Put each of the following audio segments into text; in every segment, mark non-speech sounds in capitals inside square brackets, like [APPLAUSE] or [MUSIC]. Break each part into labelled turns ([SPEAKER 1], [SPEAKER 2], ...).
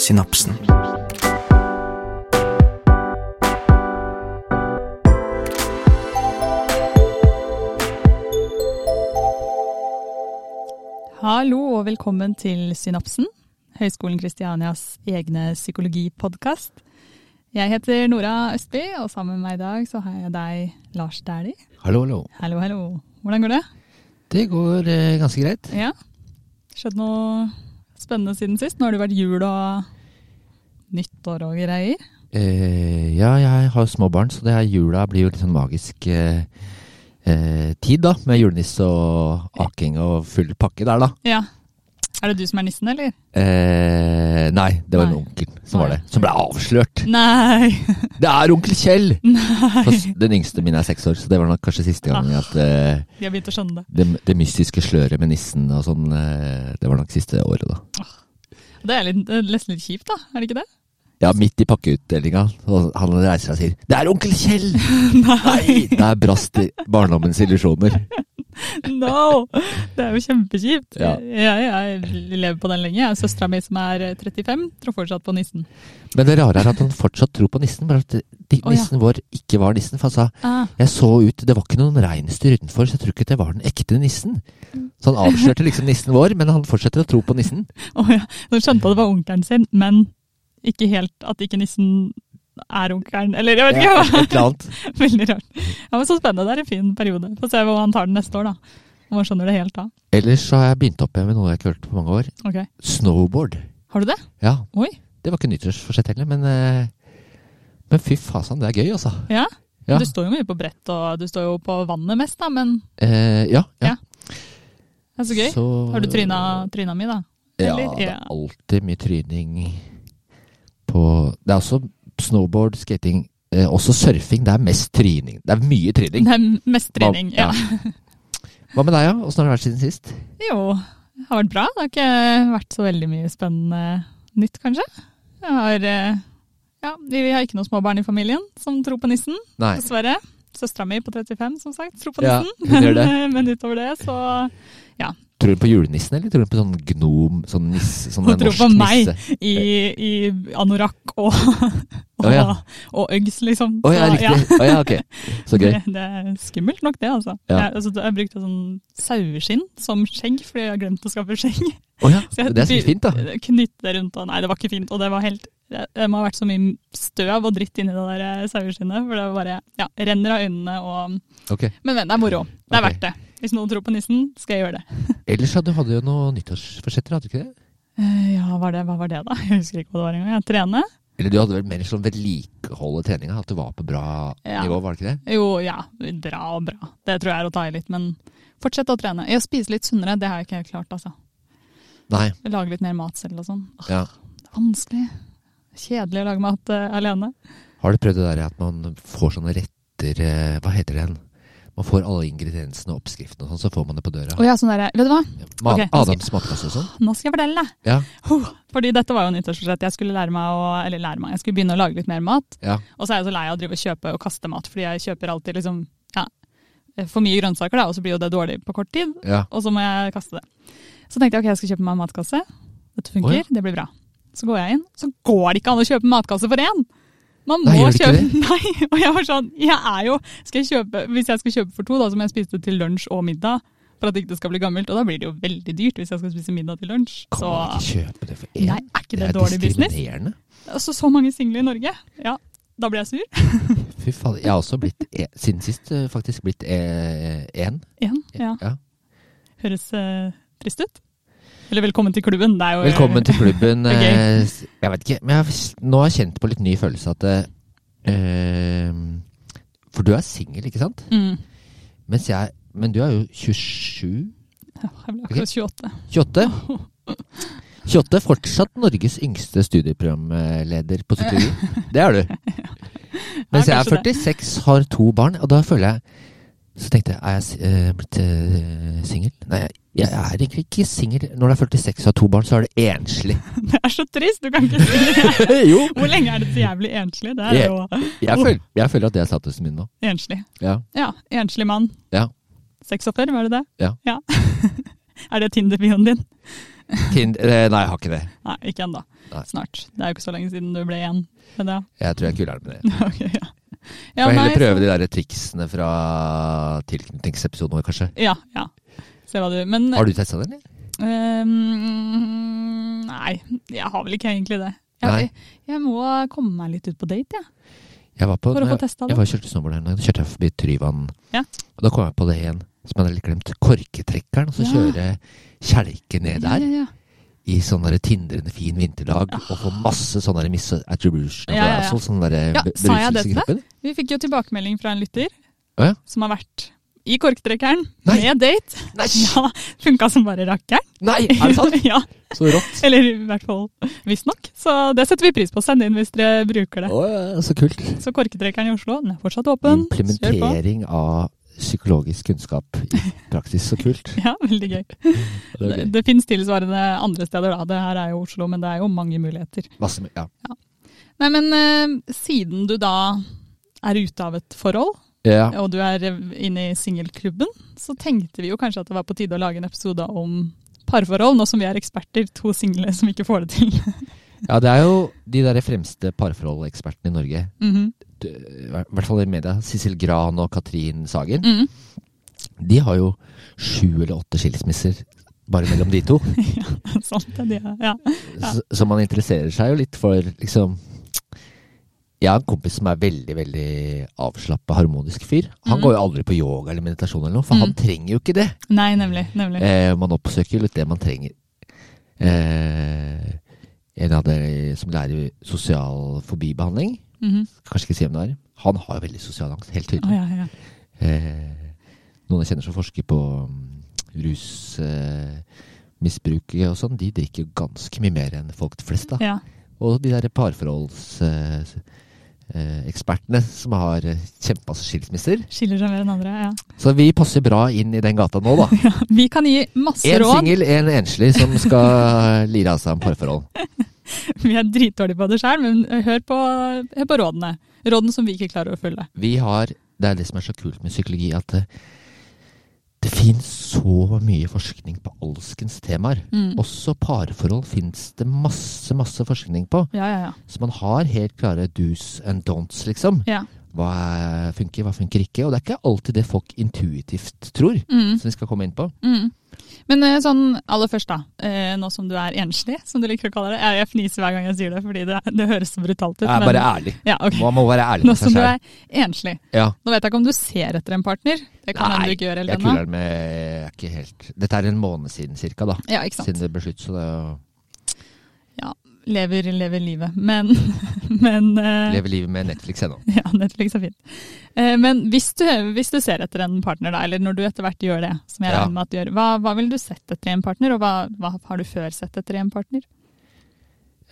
[SPEAKER 1] Synapsen.
[SPEAKER 2] Hallo og velkommen til Synapsen, Høgskolen Kristianias egne psykologipodkast. Jeg heter Nora Østby, og sammen med meg i dag så har jeg deg, Lars Dæhlie.
[SPEAKER 3] Hallo, hallo.
[SPEAKER 2] Hallo, hallo. Hvordan går det?
[SPEAKER 3] Det går eh, ganske greit.
[SPEAKER 2] Ja? Skjedd noe spennende siden sist? Nå har det vært jul og nyttår og greier.
[SPEAKER 3] Eh, ja, jeg har små barn, så det her jula blir jo litt sånn magisk eh, eh, tid, da. Med julenisse og aking og full pakke der, da.
[SPEAKER 2] Ja. Er det du som er nissen, eller?
[SPEAKER 3] Eh, nei, det var en onkel som var det. Som ble avslørt.
[SPEAKER 2] Nei!
[SPEAKER 3] Det er onkel Kjell!
[SPEAKER 2] Nei.
[SPEAKER 3] For Den yngste min er seks år, så det var nok kanskje siste gangen at eh,
[SPEAKER 2] De har begynt å skjønne det.
[SPEAKER 3] det, det mystiske sløret med nissen og sånn, det var nok siste året, da.
[SPEAKER 2] Det er litt, det er nesten litt kjipt, da? Er det ikke det?
[SPEAKER 3] Ja, midt i pakkeutdelinga. Han reiser seg og sier 'Det er onkel Kjell!' [LAUGHS] Nei! Der brast barndommens illusjoner. [LAUGHS]
[SPEAKER 2] No! Det er jo kjempekjipt.
[SPEAKER 3] Ja.
[SPEAKER 2] Jeg, jeg lever på den lenge. Er Søstera mi som er 35, tror fortsatt på nissen.
[SPEAKER 3] Men det rare er at han fortsatt tror på nissen, bare at nissen
[SPEAKER 2] oh, ja.
[SPEAKER 3] vår ikke var nissen. For han sa
[SPEAKER 2] Ah,
[SPEAKER 3] jeg så ut, det var ikke noen reinsdyr utenfor, så jeg tror ikke det var den ekte nissen. Så han avslørte liksom nissen vår, men han fortsetter å tro på nissen. [LAUGHS]
[SPEAKER 2] å ja. Nå skjønte jeg det var onkelen sin, men ikke helt at ikke nissen er onkelen. Eller jeg vet ikke.
[SPEAKER 3] Ja,
[SPEAKER 2] hva.
[SPEAKER 3] et eller annet. [LAUGHS]
[SPEAKER 2] Veldig rart. Ja, men Så spennende. Det er en fin periode. Få se hvor han tar den neste år, da. Om han skjønner det helt da.
[SPEAKER 3] Ellers så har jeg begynt opp igjen med noe jeg ikke har hørt på mange år.
[SPEAKER 2] Ok.
[SPEAKER 3] Snowboard.
[SPEAKER 2] Har du det?
[SPEAKER 3] Ja,
[SPEAKER 2] Oi.
[SPEAKER 3] det var ikke nyttårsforsett heller, men, eh, men fy fasan, det er gøy, altså.
[SPEAKER 2] Ja?
[SPEAKER 3] Ja.
[SPEAKER 2] Du står jo mye på brett, og du står jo på vannet mest, da, men
[SPEAKER 3] Eh, ja, ja.
[SPEAKER 2] Ja. det er så gøy. Har du tryna, tryna mi, da?
[SPEAKER 3] Ja, det er alltid mye tryning på Det er også snowboard, skating, eh, også surfing. Det er mest tryning. Det er mye tryning.
[SPEAKER 2] Det er mest trening, ja.
[SPEAKER 3] Hva med deg, ja? Åssen har det vært siden sist?
[SPEAKER 2] Jo, det har vært bra. Det har ikke vært så veldig mye spennende nytt, kanskje. Jeg har, eh, ja, vi har ikke noen små barn i familien som tror på nissen,
[SPEAKER 3] Nei.
[SPEAKER 2] dessverre. Søstera mi på 35, som sagt, tror på
[SPEAKER 3] Ja,
[SPEAKER 2] nissen.
[SPEAKER 3] det.
[SPEAKER 2] Men, [LAUGHS] men utover det, så
[SPEAKER 3] Tror du på julenissen, eller tror du på sånn gnom, sånn nisse? Sånn
[SPEAKER 2] Hun tror på meg.
[SPEAKER 3] nisse?
[SPEAKER 2] i, i anorakk og, [LAUGHS] og,
[SPEAKER 3] oh, ja.
[SPEAKER 2] og Uggs, liksom.
[SPEAKER 3] Å ja,
[SPEAKER 2] riktig.
[SPEAKER 3] riktig. Oh, ja, ok. Så gøy.
[SPEAKER 2] Det, det er skummelt nok, det, altså.
[SPEAKER 3] Ja.
[SPEAKER 2] Jeg, altså jeg brukte sånn saueskinn som skjegg, fordi jeg har glemt å skaffe skjegg.
[SPEAKER 3] Oh, ja,
[SPEAKER 2] jeg
[SPEAKER 3] det er sikkert fint, da.
[SPEAKER 2] Knytte det rundt, og nei, det var ikke fint. Og det var helt det det må ha vært så mye støv og dritt inni det der eh, saueskinnet, for det var bare ja, renner av øynene og
[SPEAKER 3] okay.
[SPEAKER 2] Men, men, det er moro. Det er
[SPEAKER 3] okay.
[SPEAKER 2] verdt det. Hvis noen tror på nissen, skal jeg gjøre det. [LAUGHS]
[SPEAKER 3] Ellers hadde du jo noen nyttårsforsetter, hadde du ikke det?
[SPEAKER 2] Eh, Ja, hva var det, hva var det da? Jeg husker ikke hva det var engang. Trene.
[SPEAKER 3] Eller du hadde vel mer sånn vedlikeholde treninga, at du var på bra
[SPEAKER 2] Ja.
[SPEAKER 3] nivå, var det ikke det?
[SPEAKER 2] Jo, ja. Bra og bra. Det tror jeg er å ta i litt, men fortsett å trene. Jeg spiser litt sunnere, det har jeg ikke helt klart, altså.
[SPEAKER 3] Nei.
[SPEAKER 2] Lage litt mer mat selv og sånn. Åh,
[SPEAKER 3] Ja.
[SPEAKER 2] Det er vanskelig. Kjedelig å lage mat uh, alene.
[SPEAKER 3] Har du prøvd det der at man får sånne retter uh, Hva heter det igjen? Man får alle ingrediensene og oppskriftene og sånn, så får man det på døra.
[SPEAKER 2] Oh, ja, sånn der, vet du hva?
[SPEAKER 3] Ma
[SPEAKER 2] okay,
[SPEAKER 3] Adams matkasse og sånn.
[SPEAKER 2] Nå skal jeg fortelle deg.
[SPEAKER 3] Ja.
[SPEAKER 2] Fordi dette var jo nyttårsforsett. Jeg skulle lære meg å, eller lære meg, jeg skulle begynne å lage litt mer mat.
[SPEAKER 3] Ja.
[SPEAKER 2] Og så er jeg så lei av å drive og kjøpe og kaste mat, fordi jeg kjøper alltid liksom, ja, for mye grønnsaker, da, og så blir jo det dårlig på kort tid.
[SPEAKER 3] ja.
[SPEAKER 2] Og så må jeg kaste det. Så tenkte jeg ok, jeg skal kjøpe meg en matkasse. Dette funker,
[SPEAKER 3] oh,
[SPEAKER 2] det blir bra. Så går jeg inn, så går det ikke an å kjøpe matkasse for én! Man må
[SPEAKER 3] Nei, det
[SPEAKER 2] kjøpe [LAUGHS] Nei! Og jeg var sånn, jeg er jo skal jeg kjøpe, Hvis jeg skal kjøpe for to, da, så må jeg spise det til lunsj og middag. For at det ikke skal bli gammelt. Og da blir det jo veldig dyrt hvis jeg skal spise middag til lunsj.
[SPEAKER 3] Kan
[SPEAKER 2] Så
[SPEAKER 3] man ikke kjøpe det for én?
[SPEAKER 2] Nei, er ikke det, dårlig business? Altså, så mange single i Norge. Ja, da blir jeg sur. [LAUGHS]
[SPEAKER 3] Fy faen. Jeg har også blitt, e siden sist, eh, faktisk blitt én.
[SPEAKER 2] Én, Ja.
[SPEAKER 3] Ja.
[SPEAKER 2] Høres eh, trist ut. Eller velkommen til klubben. Det er jo
[SPEAKER 3] Velkommen til klubben. [LAUGHS]
[SPEAKER 2] Er gøy.
[SPEAKER 3] eh, Jeg vet ikke, men jeg har nå har jeg kjent på litt ny følelse at eh, eh, For du er singel, ikke sant?
[SPEAKER 2] Mm.
[SPEAKER 3] Mens jeg Men du er jo 27?
[SPEAKER 2] Ja, jeg ble akkurat 28.
[SPEAKER 3] 28? 28, fortsatt Norges yngste studieprogramleder på psykologi. [LAUGHS] Det er du. Mens jeg er 46, har to barn, og da føler jeg Så tenkte jeg, er jeg eh, blitt uh, singel? Nei, jeg, er egentlig ikke singel. Når du er 46 og har to barn, så er du enslig. [LAUGHS]
[SPEAKER 2] Det er så trist! Du kan ikke si det. [LAUGHS]
[SPEAKER 3] jo!
[SPEAKER 2] Hvor lenge er det så jævlig enslig? Det er
[SPEAKER 3] Jeg,
[SPEAKER 2] jo
[SPEAKER 3] jeg, føler, jeg føler at det er statusen min nå.
[SPEAKER 2] enslig.
[SPEAKER 3] Ja.
[SPEAKER 2] Ja, enslig mann.
[SPEAKER 3] Ja.
[SPEAKER 2] 46, var det det?
[SPEAKER 3] Ja. [LAUGHS]
[SPEAKER 2] er det Tinder-bioen din?
[SPEAKER 3] Kind, eh, nei, jeg har ikke det.
[SPEAKER 2] Nei, ikke ennå. Snart. Det er jo ikke så lenge siden du ble én. Men ja.
[SPEAKER 3] Jeg tror jeg er kulere med det.
[SPEAKER 2] Ok, ja. Ja,
[SPEAKER 3] Får heller
[SPEAKER 2] nei,
[SPEAKER 3] prøve
[SPEAKER 2] så-
[SPEAKER 3] de der triksene fra tilknytningsepisoden vår, kanskje.
[SPEAKER 2] Ja, ja. Se hva du Men
[SPEAKER 3] Har du testa det, eller?
[SPEAKER 2] Um, Nei, jeg har vel ikke egentlig det. Jeg, jeg må komme meg litt ut på date, jeg.
[SPEAKER 3] Jeg var på
[SPEAKER 2] For å få testa
[SPEAKER 3] Jeg var kjørte snowboard her, da kjørte jeg forbi Tryvann.
[SPEAKER 2] Ja.
[SPEAKER 3] Og da kom jeg på det igjen, som jeg hadde litt glemt. Korketrekkeren. Og så
[SPEAKER 2] Ja.
[SPEAKER 3] kjøre kjelke ned der.
[SPEAKER 2] Ja, ja, ja.
[SPEAKER 3] I sånn tindrende fin vinterdag. Og få masse sånn der miss attribution.
[SPEAKER 2] Ja, ja, ja.
[SPEAKER 3] Sånn
[SPEAKER 2] Ja, sa jeg det til deg? Vi fikk jo tilbakemelding fra en lytter
[SPEAKER 3] ja.
[SPEAKER 2] som har vært i korktrekkeren
[SPEAKER 3] Nei.
[SPEAKER 2] med date.
[SPEAKER 3] Nei! [LAUGHS]
[SPEAKER 2] Ja, Funka som bare rakkeren.
[SPEAKER 3] Nei, er det sant? [LAUGHS]
[SPEAKER 2] ja,
[SPEAKER 3] Så rått.
[SPEAKER 2] Eller i hvert fall visstnok. Så det setter vi pris på. Send inn hvis dere bruker det.
[SPEAKER 3] Å, ja, så kult.
[SPEAKER 2] Så korktrekkeren i Oslo den er fortsatt åpen.
[SPEAKER 3] Implementering av psykologisk kunnskap i praksis. Så kult. [LAUGHS]
[SPEAKER 2] Ja, veldig gøy. [LAUGHS]
[SPEAKER 3] Det
[SPEAKER 2] Det, det finnes tilsvarende andre steder, da. Det her er jo Oslo, men det er jo mange muligheter.
[SPEAKER 3] Masse, ja.
[SPEAKER 2] Nei, men eh, siden du da er ute av et forhold,
[SPEAKER 3] ja.
[SPEAKER 2] og du er inne i singelklubben, så tenkte vi jo kanskje at det var på tide å lage en episode om parforhold, nå som vi er eksperter, to single som ikke får det til.
[SPEAKER 3] Ja, det er jo de der fremste parforholdekspertene i Norge. [LAUGHS]
[SPEAKER 2] Mm
[SPEAKER 3] Du, I hvert fall i media. Sissel Gran og Katrin Sagen.
[SPEAKER 2] mm.
[SPEAKER 3] De har jo sju eller åtte skilsmisser bare mellom de to. [LAUGHS]
[SPEAKER 2] Sant, det ja. Ja.
[SPEAKER 3] Så, så man interesserer seg jo litt for liksom Jeg har en kompis som er veldig veldig avslappa, harmonisk fyr. Han
[SPEAKER 2] mm.
[SPEAKER 3] går jo aldri på yoga eller meditasjon eller noe, for
[SPEAKER 2] Mm.
[SPEAKER 3] han trenger jo ikke det.
[SPEAKER 2] Nei, nemlig. nemlig.
[SPEAKER 3] Eh, man oppsøker jo litt det man trenger. Eh, en av dere som lærer sosial fobibehandling,
[SPEAKER 2] Mhm.
[SPEAKER 3] kanskje ikke si hvem det er, han har jo veldig sosial angst, helt
[SPEAKER 2] tydelig.
[SPEAKER 3] tydelig.
[SPEAKER 2] ja, ja.
[SPEAKER 3] Eh, noen jeg kjenner som forsker på mm, rusmisbruket eh, og sånn, de drikker ganske mye mer enn folk flest. da.
[SPEAKER 2] ja.
[SPEAKER 3] Og de der parforholdsekspertene eh, ekspertene som har eh, kjempemasse skilsmisser.
[SPEAKER 2] Skiller seg mer enn andre. ja.
[SPEAKER 3] Så vi passer bra inn i den gata nå, da. [LAUGHS]
[SPEAKER 2] Vi kan gi masse
[SPEAKER 3] En
[SPEAKER 2] råd.
[SPEAKER 3] singel, en enslig som skal lire av seg om parforhold. [LAUGHS] [LAUGHS]
[SPEAKER 2] Vi er dritdårlige på det sjøl, men hør på, hør på rådene. Rådene som vi ikke klarer å følge.
[SPEAKER 3] Vi har, Det er det som er så kult med psykologi, at det, det finnes så mye forskning på alskens temaer.
[SPEAKER 2] Mm.
[SPEAKER 3] Også parforhold finnes det masse, masse forskning på.
[SPEAKER 2] Ja, ja, ja.
[SPEAKER 3] Så man har helt klare do's and don'ts, liksom.
[SPEAKER 2] ja.
[SPEAKER 3] Hva er, funker, hva funker ikke. Og det er ikke alltid det folk intuitivt tror,
[SPEAKER 2] Mm.
[SPEAKER 3] som vi skal komme inn på.
[SPEAKER 2] Mm. Men eh, sånn aller først, da. Eh, nå som du er enslig, som du liker å kalle det. Jeg, fniser hver gang jeg sier det, fordi det, det høres så brutalt ut.
[SPEAKER 3] Jeg er
[SPEAKER 2] men-
[SPEAKER 3] bare ærlig.
[SPEAKER 2] Ja, okay.
[SPEAKER 3] Man må være ærlig med seg
[SPEAKER 2] sjøl.
[SPEAKER 3] Nå som du
[SPEAKER 2] er enslig.
[SPEAKER 3] Ja.
[SPEAKER 2] Nå vet jeg ikke om du ser etter en partner. Det kan hende du ikke gjør helt ennå.
[SPEAKER 3] kuler med jeg er ikke helt Dette er en måned siden cirka, da.
[SPEAKER 2] Ja, ikke sant.
[SPEAKER 3] Siden det ble slutt, så det er jo
[SPEAKER 2] Ja, lever, lever livet. Men, [LAUGHS] men eh,
[SPEAKER 3] Lever livet med Netflix ennå. [LAUGHS]
[SPEAKER 2] Ja, Netflix er fint. Eh, Men hvis du, hvis du ser etter en partner, da, eller når du etter hvert gjør det, som jeg
[SPEAKER 3] Ja.
[SPEAKER 2] regner med at du gjør, hva, hva vil du sett etter i en partner, og hva, hva har du før sett etter i en partner?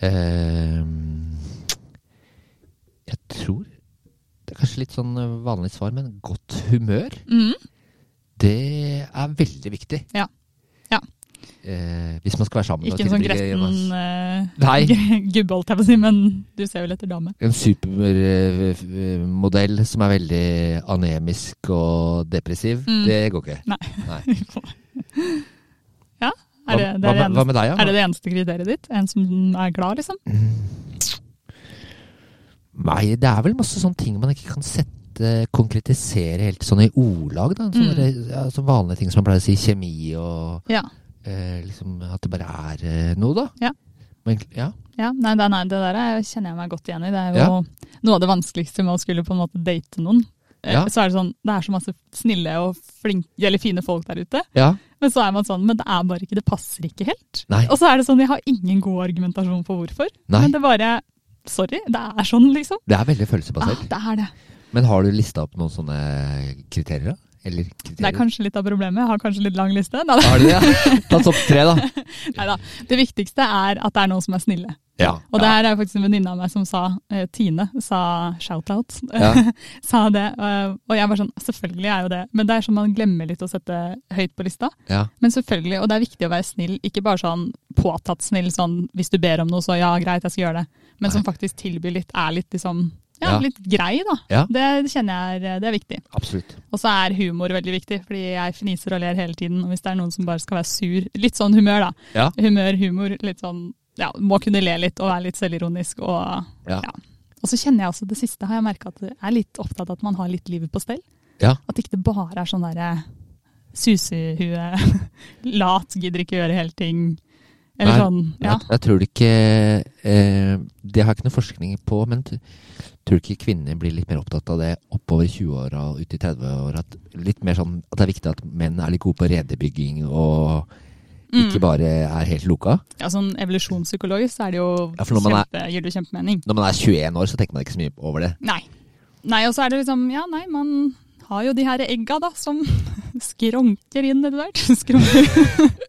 [SPEAKER 3] Ehm, jeg tror Det er kanskje litt sånn eh, vanlig svar, men godt humør,
[SPEAKER 2] Mm.
[SPEAKER 3] det er veldig viktig.
[SPEAKER 2] Ja.
[SPEAKER 3] Eh, hvis man skal være sammen
[SPEAKER 2] Ikke en sånn gretten eh, gubbe, holdt jeg på å si, men du ser vel etter dame.
[SPEAKER 3] En supermodell som er veldig anemisk og depressiv,
[SPEAKER 2] Mm.
[SPEAKER 3] det går ikke.
[SPEAKER 2] Nei.
[SPEAKER 3] Nei. [LAUGHS]
[SPEAKER 2] ja, er det det,
[SPEAKER 3] hva,
[SPEAKER 2] er det,
[SPEAKER 3] hva
[SPEAKER 2] eneste,
[SPEAKER 3] med deg, ja?
[SPEAKER 2] er det det eneste kriteriet ditt? En som er glad, liksom?
[SPEAKER 3] Nei, det er vel masse sånne ting man ikke kan sette konkretisere helt sånn i ordlag. Da. Sånne,
[SPEAKER 2] Mm.
[SPEAKER 3] ja, vanlige ting som man pleier å si, kjemi og
[SPEAKER 2] Ja.
[SPEAKER 3] Eh, liksom At det bare er eh, noe, da.
[SPEAKER 2] Ja.
[SPEAKER 3] Men, ja.
[SPEAKER 2] Ja, nei, det, nei, det der er- kjenner jeg meg godt igjen i. Det er jo noe av det vanskeligste med å skulle på en måte date noen. Eh,
[SPEAKER 3] Ja.
[SPEAKER 2] Så er det sånn, det er så masse snille og flinke, eller fine folk der ute.
[SPEAKER 3] ja.
[SPEAKER 2] Men så er man sånn, men det er bare ikke, det passer ikke helt.
[SPEAKER 3] Nei.
[SPEAKER 2] Og så er det sånn, jeg har ingen god argumentasjon for hvorfor.
[SPEAKER 3] Nei.
[SPEAKER 2] Men det bare, sorry, det er sånn liksom.
[SPEAKER 3] Det er veldig følelsesbasert.
[SPEAKER 2] Ja, det er det.
[SPEAKER 3] Men har du lista opp noen sånne kriterier, da? Eller kriterier?
[SPEAKER 2] Det er kanskje litt av problemet. Jeg har kanskje litt lang liste. Neida.
[SPEAKER 3] Har det? Ja? Ta topp tre, da. [LAUGHS]
[SPEAKER 2] Neida. Det viktigste er at det er noen som er snille.
[SPEAKER 3] Ja.
[SPEAKER 2] Og det her er faktisk en venninne av meg som sa, eh, Tine, sa shout-out.
[SPEAKER 3] Ja. [LAUGHS]
[SPEAKER 2] sa det, eh, og jeg var sånn, selvfølgelig er jo det, men det er sånn man glemmer litt å sette høyt på lista.
[SPEAKER 3] ja.
[SPEAKER 2] Men selvfølgelig, og det er viktig å være snill, ikke bare sånn påtatt snill, sånn hvis du ber om noe, så ja, greit, jeg skal gjøre det. Men som faktisk tilbyr litt, er litt liksom, ja,
[SPEAKER 3] Ja.
[SPEAKER 2] litt grei da.
[SPEAKER 3] Ja.
[SPEAKER 2] Det kjenner jeg det er viktig.
[SPEAKER 3] Absolutt.
[SPEAKER 2] Og så er humor veldig viktig, fordi jeg fniser og ler hele tiden, og hvis det er noen som bare skal være sur, litt sånn humør da.
[SPEAKER 3] Ja.
[SPEAKER 2] Humør, humor, litt sånn ja, må kunne le litt og være litt selvironisk. Og,
[SPEAKER 3] Ja.
[SPEAKER 2] ja. og så kjenner jeg også det siste, har jeg merka at jeg er litt opptatt av at man har litt livet på stell.
[SPEAKER 3] Ja.
[SPEAKER 2] At ikke det bare er sånn derre susehue, [LAUGHS] lat, gidder ikke gjøre hele ting. Eller
[SPEAKER 3] Nei,
[SPEAKER 2] sånn, ja.
[SPEAKER 3] Jeg, jeg tror ikke eh, Det har jeg ikke noe forskning på, men tror du ikke kvinner blir litt mer opptatt av det oppover 20-åra og ut i 30-åra? Litt mer sånn at det er viktig at menn er litt gode på redebygging og ikke
[SPEAKER 2] Mm.
[SPEAKER 3] bare er helt loka?
[SPEAKER 2] ja, sånn evolusjonspsykologisk så er det jo
[SPEAKER 3] Ja, for når man er-
[SPEAKER 2] kjempe, gir det kjempemening.
[SPEAKER 3] Når man er 21 år, så tenker man ikke så mye over det.
[SPEAKER 2] Nei. Nei, og så er det liksom, ja nei, man har jo de her egga da, som [LAUGHS] skronker inn etter hvert. [LAUGHS] Skronker.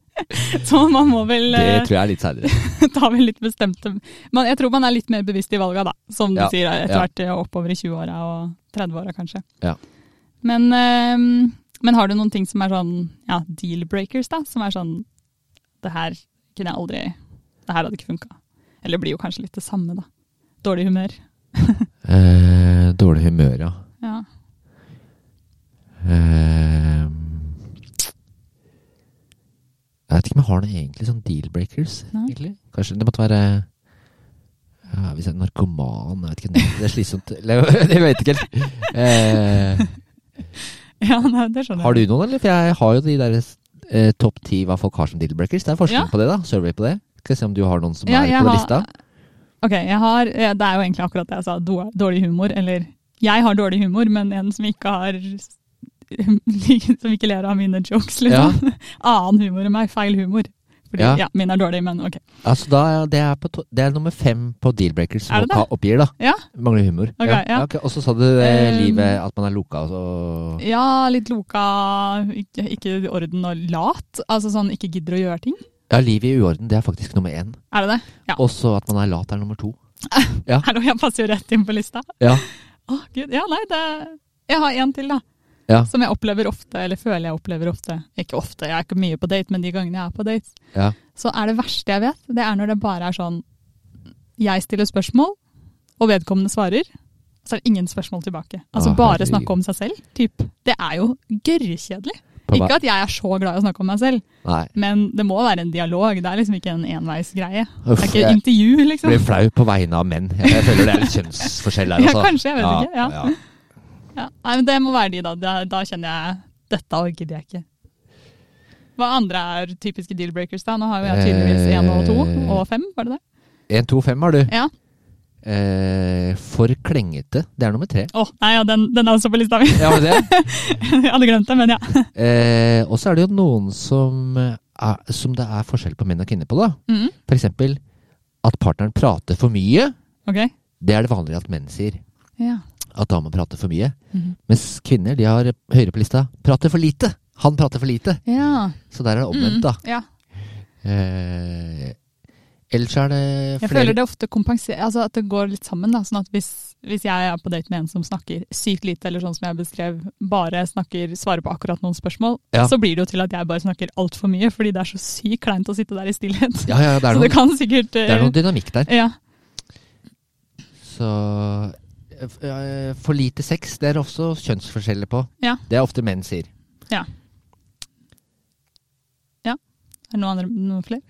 [SPEAKER 2] [LAUGHS] så man må vel
[SPEAKER 3] Det
[SPEAKER 2] eh,
[SPEAKER 3] tror jeg er litt seinere.
[SPEAKER 2] ta vel litt bestemte men Jeg tror man er litt mer bevisst i valga, da. Som du
[SPEAKER 3] Ja,
[SPEAKER 2] sier, etter hvert ja. oppover i 20-åra og 30-åra kanskje.
[SPEAKER 3] Ja.
[SPEAKER 2] Men, eh, men har du noen ting som er sånn ja, deal breakers, da? Som er sånn Det her kunne jeg aldri Det her hadde ikke funka. Eller det blir jo kanskje litt det samme, da. Dårlig humør.
[SPEAKER 3] Eh, dårlig humør, ja.
[SPEAKER 2] Ja.
[SPEAKER 3] Eh, jeg vet ikke om jeg har noe egentlig sånn deal-breakers. Kanskje det måtte være ja, Hvis jeg er narkoman Jeg vet ikke, det er slitsomt. [LAUGHS] Jeg vet ikke helt. Eh, [LAUGHS]
[SPEAKER 2] ja, nei, det skjønner
[SPEAKER 3] har du noen, eller? For jeg har jo de der eh, topp ti hva folk har som deal-breakers. Det er forskning
[SPEAKER 2] Ja.
[SPEAKER 3] på det, da. Survey på det. Skal vi se om du har noen som
[SPEAKER 2] Ja,
[SPEAKER 3] er på
[SPEAKER 2] har-
[SPEAKER 3] lista.
[SPEAKER 2] Ok, jeg har Det er jo egentlig akkurat det jeg sa. Dårlig humor. Eller jeg har dårlig humor, men en som ikke har [LAUGHS] Som ikke ler av mine jokes, liksom. [LAUGHS] Annen humor enn meg. Feil humor. Fordi
[SPEAKER 3] Ja.
[SPEAKER 2] ja. min er dårlig, men ok.
[SPEAKER 3] Altså, da, det, er på det er nummer fem på deal-breakers som
[SPEAKER 2] Er det
[SPEAKER 3] oppgir, da.
[SPEAKER 2] Ja,
[SPEAKER 3] Mangler humor.
[SPEAKER 2] Okay, ja.
[SPEAKER 3] Okay. Og så sa du eh,
[SPEAKER 2] Um,
[SPEAKER 3] livet, at man er loka og så
[SPEAKER 2] ja litt loka, ikke, ikke i orden og lat. Altså sånn ikke gidder å gjøre ting.
[SPEAKER 3] Ja, livet i uorden, det er faktisk nummer én.
[SPEAKER 2] Er det det? Ja.
[SPEAKER 3] Og så at man er lat, er nummer to. [LAUGHS]
[SPEAKER 2] Hallo, jeg passer jo rett inn på lista.
[SPEAKER 3] Ja.
[SPEAKER 2] Å, gud. Ja, nei, det Jeg har en til, da.
[SPEAKER 3] Ja.
[SPEAKER 2] Som jeg opplever ofte, eller føler jeg opplever ofte. Ikke ofte, jeg er ikke mye på date, men de gangene jeg er på date,
[SPEAKER 3] Ja.
[SPEAKER 2] så er det verste jeg vet, det er når det bare er sånn Jeg stiller spørsmål, og vedkommende svarer. Så er det ingen spørsmål tilbake. Altså
[SPEAKER 3] Å,
[SPEAKER 2] bare snakke om seg selv. Typ. Det er jo gørrkjedelig. Ikke at jeg er så glad i å snakke om meg selv,
[SPEAKER 3] Nei.
[SPEAKER 2] men det må være en dialog. Det er liksom ikke en enveisgreie. Det er ikke
[SPEAKER 3] et
[SPEAKER 2] intervju,
[SPEAKER 3] blir
[SPEAKER 2] liksom.
[SPEAKER 3] flau på vegne av menn. Jeg, føler det er litt kjønnsforskjell her,
[SPEAKER 2] Ja,
[SPEAKER 3] altså.
[SPEAKER 2] kanskje, jeg vet ikke, ja.
[SPEAKER 3] Ja.
[SPEAKER 2] Nei, men Det må være de, da. Da, da kjenner jeg dette gidder jeg ikke. Hva andre er typiske deal-breakers? da? Nå har jo jeg tydeligvis én og to
[SPEAKER 3] Eh.
[SPEAKER 2] og fem, var det det?
[SPEAKER 3] 1, 2, 5 har du.
[SPEAKER 2] Ja.
[SPEAKER 3] Eh, for klengete. Det er nummer tre.
[SPEAKER 2] Å, nei, ja, den, den er også på lista mi.
[SPEAKER 3] Ja, det [LAUGHS]
[SPEAKER 2] jeg hadde glemt det, men ja. [LAUGHS]
[SPEAKER 3] Eh, og så er det jo noen som, er, som det er forskjell på menn og kvinner på, da.
[SPEAKER 2] Mm.
[SPEAKER 3] For eksempel at partneren prater for mye.
[SPEAKER 2] Ok.
[SPEAKER 3] Det er det vanlige at menn sier.
[SPEAKER 2] Ja.
[SPEAKER 3] At damer prater for mye.
[SPEAKER 2] Mhm.
[SPEAKER 3] Mens kvinner de har høyere på lista prater for lite. Han prater for lite.
[SPEAKER 2] ja.
[SPEAKER 3] Så der er det omvendt, da.
[SPEAKER 2] Mm, ja.
[SPEAKER 3] Eh, ellers er det flere Jeg
[SPEAKER 2] føler det ofte kompenserer, altså at det går litt sammen. da, sånn at hvis, hvis jeg er på date med en som snakker sykt lite, eller sånn som jeg beskrev, bare snakker, svarer på akkurat noen spørsmål,
[SPEAKER 3] Ja.
[SPEAKER 2] så blir det jo til at jeg bare snakker altfor mye, fordi det er så sykt kleint å sitte der i stillhet.
[SPEAKER 3] Ja, ja, det er [LAUGHS]
[SPEAKER 2] så det kan sikkert
[SPEAKER 3] det er noen dynamikk der.
[SPEAKER 2] Ja.
[SPEAKER 3] Så eh, For lite sex, det er også kjønnsforskjeller på.
[SPEAKER 2] Ja.
[SPEAKER 3] Det er ofte menn sier.
[SPEAKER 2] Er det noen, andre, noen flere?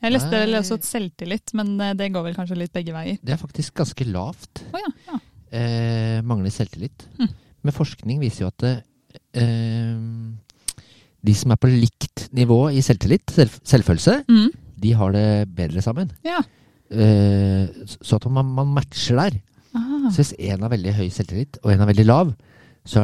[SPEAKER 2] Jeg leste vel også et selvtillit, men eh, det går vel kanskje litt begge veier.
[SPEAKER 3] Det er faktisk ganske lavt.
[SPEAKER 2] Oh, ja, ja.
[SPEAKER 3] Eh, mangler selvtillit.
[SPEAKER 2] Mm.
[SPEAKER 3] Men forskning viser jo at eh, de som er på likt nivå i selvtillit, selv, selvfølelse,
[SPEAKER 2] Mm.
[SPEAKER 3] de har det bedre sammen.
[SPEAKER 2] Ja.
[SPEAKER 3] Eh, så at man, man matcher der.
[SPEAKER 2] Ah.
[SPEAKER 3] Så hvis en har veldig høy selvtillit, og en er veldig lav, så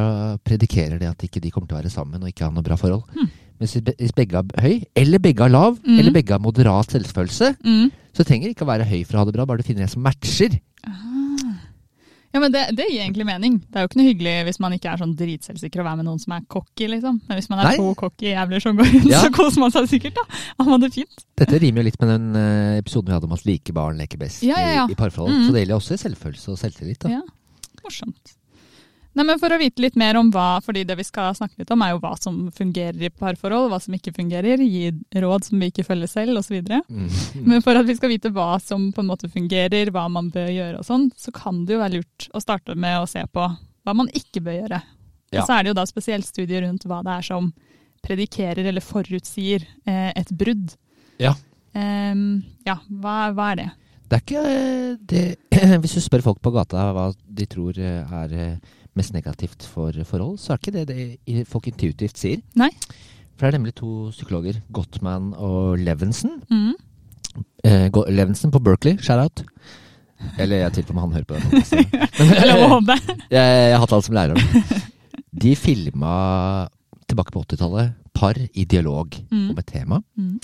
[SPEAKER 3] predikerer det at ikke de kommer til å være sammen og ikke ha noe bra forhold.
[SPEAKER 2] Hmm.
[SPEAKER 3] Mens hvis begge er høy, eller begge er lav,
[SPEAKER 2] mm.
[SPEAKER 3] eller begge har moderat selvfølelse,
[SPEAKER 2] Mm.
[SPEAKER 3] så trenger det ikke å være høy for å ha det bra, bare du finner en som matcher.
[SPEAKER 2] Ah. Ja, men det, det gir egentlig mening. Det er jo ikke noe hyggelig hvis man ikke er sånn dritselvsikker å være med noen som er cocky, liksom. Men hvis man er
[SPEAKER 3] Nei.
[SPEAKER 2] to cocky jævler som går rundt,
[SPEAKER 3] Ja.
[SPEAKER 2] så koser man seg sikkert, da. Har man det fint.
[SPEAKER 3] Dette rimer jo litt med den eh, episoden vi hadde om at like barn leker best
[SPEAKER 2] Ja, ja.
[SPEAKER 3] I, i parforhold.
[SPEAKER 2] Mhm.
[SPEAKER 3] Så det gjelder også i selvfølelse og selvtillit. Da.
[SPEAKER 2] Ja, morsomt. Nei, men For å vite litt mer om hva, fordi det vi skal snakke litt om er jo hva som fungerer i parforhold, hva som ikke fungerer, gi råd som vi ikke følger selv osv.
[SPEAKER 3] Mm.
[SPEAKER 2] Men for at vi skal vite hva som på en måte fungerer, hva man bør gjøre og sånn, så kan det jo være lurt å starte med å se på hva man ikke bør gjøre.
[SPEAKER 3] Ja.
[SPEAKER 2] Og så er det jo da spesielt studier rundt hva det er som predikerer eller forutsier eh, et brudd.
[SPEAKER 3] Ja.
[SPEAKER 2] Um, ja, hva, hva er det?
[SPEAKER 3] Det er ikke eh, det [CLEARS THROAT] Hvis du spør folk på gata hva de tror eh, er mest negativt for forhold, så er ikke det det folk intuitivt sier.
[SPEAKER 2] Nei.
[SPEAKER 3] For det er nemlig to psykologer, Gottman og Levinson.
[SPEAKER 2] Mm.
[SPEAKER 3] Eh, Go- på Berkeley, shout-out. Eller jeg tviler på om han hører på
[SPEAKER 2] er lov å håpe.
[SPEAKER 3] jeg, har hatt han som lærer. De filma tilbake på 80-tallet par i dialog
[SPEAKER 2] Mm.
[SPEAKER 3] om et tema.
[SPEAKER 2] Mm.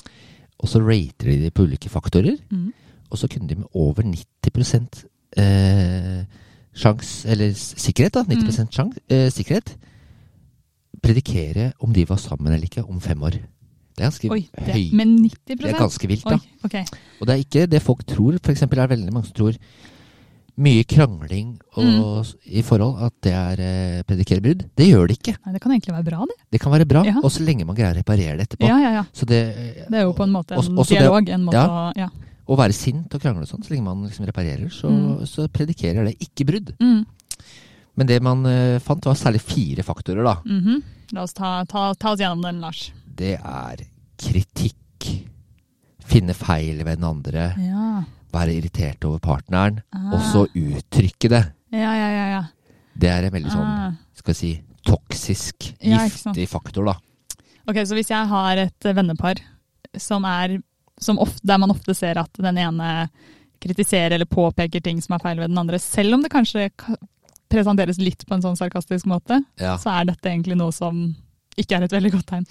[SPEAKER 3] Og så rater de det på ulike faktorer.
[SPEAKER 2] Mm.
[SPEAKER 3] Og så kunne de med over 90 eh, sjans, eller sikkerhet, da, 90 sjans, eh, sikkerhet, predikere om de var sammen eller ikke om fem år. Det er ganske
[SPEAKER 2] Oi, det,
[SPEAKER 3] høy.
[SPEAKER 2] Men 90
[SPEAKER 3] Det er ganske vilt, da.
[SPEAKER 2] Oi, okay.
[SPEAKER 3] Og det er ikke det folk tror. For eksempel er det veldig mange som tror mye krangling og,
[SPEAKER 2] Mm.
[SPEAKER 3] i forhold at det er eh, predikerer brudd. Det gjør det ikke.
[SPEAKER 2] Nei, det kan egentlig være bra, det.
[SPEAKER 3] Det kan være bra,
[SPEAKER 2] Ja.
[SPEAKER 3] og så lenge man greier å reparere det etterpå.
[SPEAKER 2] Ja, ja, ja.
[SPEAKER 3] Så det,
[SPEAKER 2] Det er jo på en måte en
[SPEAKER 3] Også- også
[SPEAKER 2] dialog. En måte
[SPEAKER 3] ja.
[SPEAKER 2] å Ja.
[SPEAKER 3] Å være sint og krangle og sånn, så lenge man liksom reparerer, så,
[SPEAKER 2] Mm.
[SPEAKER 3] så predikerer det ikke brudd.
[SPEAKER 2] Mm.
[SPEAKER 3] Men det man uh, fant, var særlig fire faktorer, da.
[SPEAKER 2] mhm. La oss ta, ta, ta oss gjennom den, Lars.
[SPEAKER 3] Det er kritikk, finne feil ved den andre,
[SPEAKER 2] Ja.
[SPEAKER 3] være irritert over partneren,
[SPEAKER 2] Ah.
[SPEAKER 3] og så uttrykke det.
[SPEAKER 2] Ja, ja, ja. ja.
[SPEAKER 3] Det er en veldig sånn,
[SPEAKER 2] Ah.
[SPEAKER 3] skal vi si, toksisk,
[SPEAKER 2] Ja,
[SPEAKER 3] giftig faktor, da.
[SPEAKER 2] Ok, Så hvis jeg har et vennepar som er, ofte, der man ofte ser at den ene kritiserer eller påpeker ting som er feil ved den andre, selv om det kanskje presenteres litt på en sånn sarkastisk måte,
[SPEAKER 3] Ja.
[SPEAKER 2] så er dette egentlig noe som ikke er et veldig godt tegn.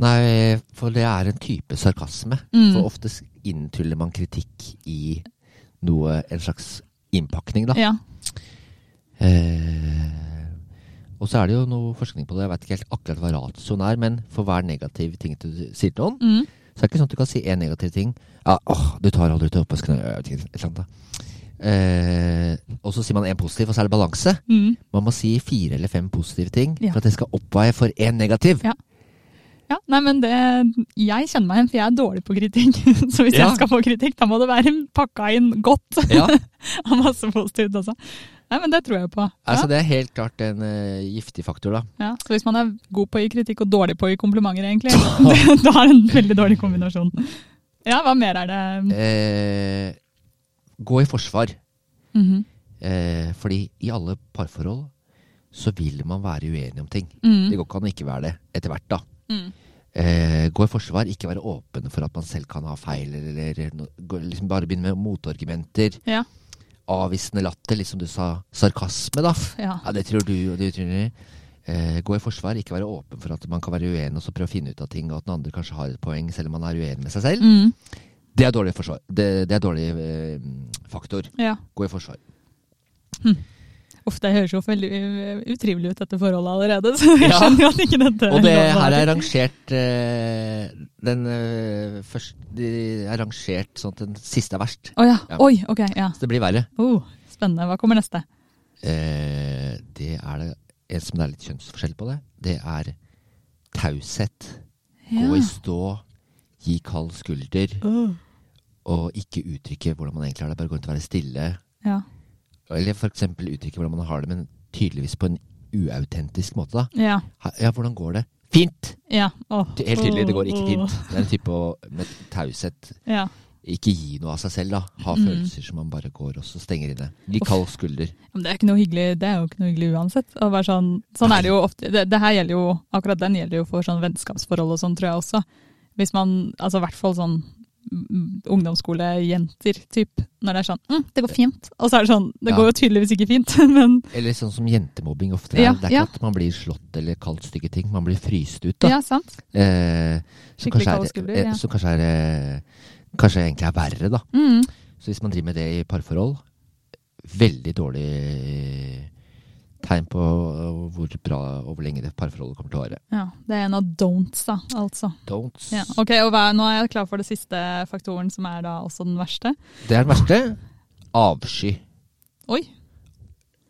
[SPEAKER 3] Nei, for det er en type sarkasme.
[SPEAKER 2] Mm.
[SPEAKER 3] For ofte inntuller inntyller man kritikk i noe, en slags innpakning, da.
[SPEAKER 2] Ja.
[SPEAKER 3] Eh, og så er det jo noe forskning på det, jeg vet ikke helt akkurat hva ratioen er, men for hver negativ ting du sier til noen,
[SPEAKER 2] Mm.
[SPEAKER 3] Så er det ikke sånn at du kan si én negativ ting. Ja, åh, du tar aldri til oppvasken. Eh, og så sier man én positiv, og så er det balanse.
[SPEAKER 2] Mm.
[SPEAKER 3] Man må si fire eller fem positive ting
[SPEAKER 2] Ja.
[SPEAKER 3] for at det skal oppveie for én negativ.
[SPEAKER 2] Ja. Ja, nei, men det, Jeg kjenner meg igjen, for jeg er dårlig på kritikk. [LAUGHS] Så hvis
[SPEAKER 3] Ja.
[SPEAKER 2] jeg skal få kritikk, da må det være pakka inn godt.
[SPEAKER 3] Ja. [LAUGHS]
[SPEAKER 2] Og masse positivt også. Nei, men det tror jeg på. Ja.
[SPEAKER 3] Altså, det er helt klart en uh, giftig faktor, da.
[SPEAKER 2] Ja, så hvis man er god på å gi kritikk og dårlig på å gi komplimenter, egentlig, [LAUGHS] [LAUGHS] da er det en veldig dårlig kombinasjon. Ja, hva mer er det?
[SPEAKER 3] Eh, gå i forsvar.
[SPEAKER 2] Mhm.
[SPEAKER 3] Eh, fordi i alle parforhold så vil man være uenig om ting.
[SPEAKER 2] Mm.
[SPEAKER 3] Det går ikke an å ikke være det etter hvert, da.
[SPEAKER 2] Mm.
[SPEAKER 3] Eh, gå i forsvar, ikke være åpen for at man selv kan ha feil, eller eller liksom bare begynne med motargumenter.
[SPEAKER 2] Ja.
[SPEAKER 3] Avvisende latter, liksom du sa. Sarkasme, da.
[SPEAKER 2] Ja.
[SPEAKER 3] Ja, det tror du, og du tror det. Eh, gå i forsvar, ikke være åpen for at man kan være uenig, og så prøve å finne ut av ting, og at den andre kanskje har et poeng, selv om man er uenig med seg selv.
[SPEAKER 2] Mm.
[SPEAKER 3] Det er dårlig forsvar. Det, det er dårlig eh, faktor.
[SPEAKER 2] ja.
[SPEAKER 3] Gå i forsvar.
[SPEAKER 2] Uff, det høres jo veldig uh, utrivelig ut, dette forholdet allerede. [LAUGHS] Så jeg
[SPEAKER 3] Ja.
[SPEAKER 2] skjønner at ikke dette
[SPEAKER 3] Og det her er rangert eh, Den eh, første De er rangert sånn at den siste er verst.
[SPEAKER 2] Å ja.
[SPEAKER 3] Ja.
[SPEAKER 2] Oi, ok. ja.
[SPEAKER 3] Så det blir verre.
[SPEAKER 2] Oh, spennende. Hva kommer neste?
[SPEAKER 3] Eh, det er det en som det er litt kjønnsforskjell på det. Det er taushet. Gå i stå, gi kald skulder,
[SPEAKER 2] Oh.
[SPEAKER 3] og ikke uttrykke hvordan man egentlig har det. Bare gå rundt og være stille.
[SPEAKER 2] Ja.
[SPEAKER 3] Eller eksempel uttrykke hvordan man har det, men tydeligvis på en uautentisk måte. da.
[SPEAKER 2] Ja.
[SPEAKER 3] Ja, hvordan går det? Fint!
[SPEAKER 2] ja.
[SPEAKER 3] Oh. Helt tydelig, det går ikke fint. Det er en type å- med taushet.
[SPEAKER 2] Ja.
[SPEAKER 3] Ikke gi noe av seg selv, da. Ha
[SPEAKER 2] Mm.
[SPEAKER 3] følelser som man bare går og så stenger inne. Gi kald skulder.
[SPEAKER 2] Men det er, ikke noe hyggelig, det er jo ikke noe hyggelig uansett. Å være sånn, sånn er det jo ofte. Det, det her gjelder jo, akkurat den gjelder jo for sånn vennskapsforhold og sånn, tror jeg også. Hvis man, altså i hvert fall sånn ungdomsskolejenter, typ, når det er sånn mm, 'Det går fint.' Og så er det sånn Det
[SPEAKER 3] Ja.
[SPEAKER 2] går jo tydeligvis ikke fint, [LAUGHS] men
[SPEAKER 3] Eller sånn som jentemobbing ofte er.
[SPEAKER 2] Ja,
[SPEAKER 3] det er
[SPEAKER 2] ja.
[SPEAKER 3] ikke at man blir slått eller kalt stygge ting. Man blir fryst ut, da.
[SPEAKER 2] ja, sant.
[SPEAKER 3] Eh, som, kanskje er,
[SPEAKER 2] skulder,
[SPEAKER 3] eh,
[SPEAKER 2] ja.
[SPEAKER 3] som kanskje er Kanskje egentlig er verre, da.
[SPEAKER 2] Mm.
[SPEAKER 3] Så hvis man driver med det i parforhold, veldig dårlig tegn på hvor bra og hvor lenge det parforholdet kommer til å vare.
[SPEAKER 2] Ja, Det er en av don'ts, da, altså.
[SPEAKER 3] Don'ts.
[SPEAKER 2] Ja. Ok, og hva, Nå er jeg klar for det siste faktoren, som er da også den verste.
[SPEAKER 3] Det er den verste. Avsky.
[SPEAKER 2] Oi.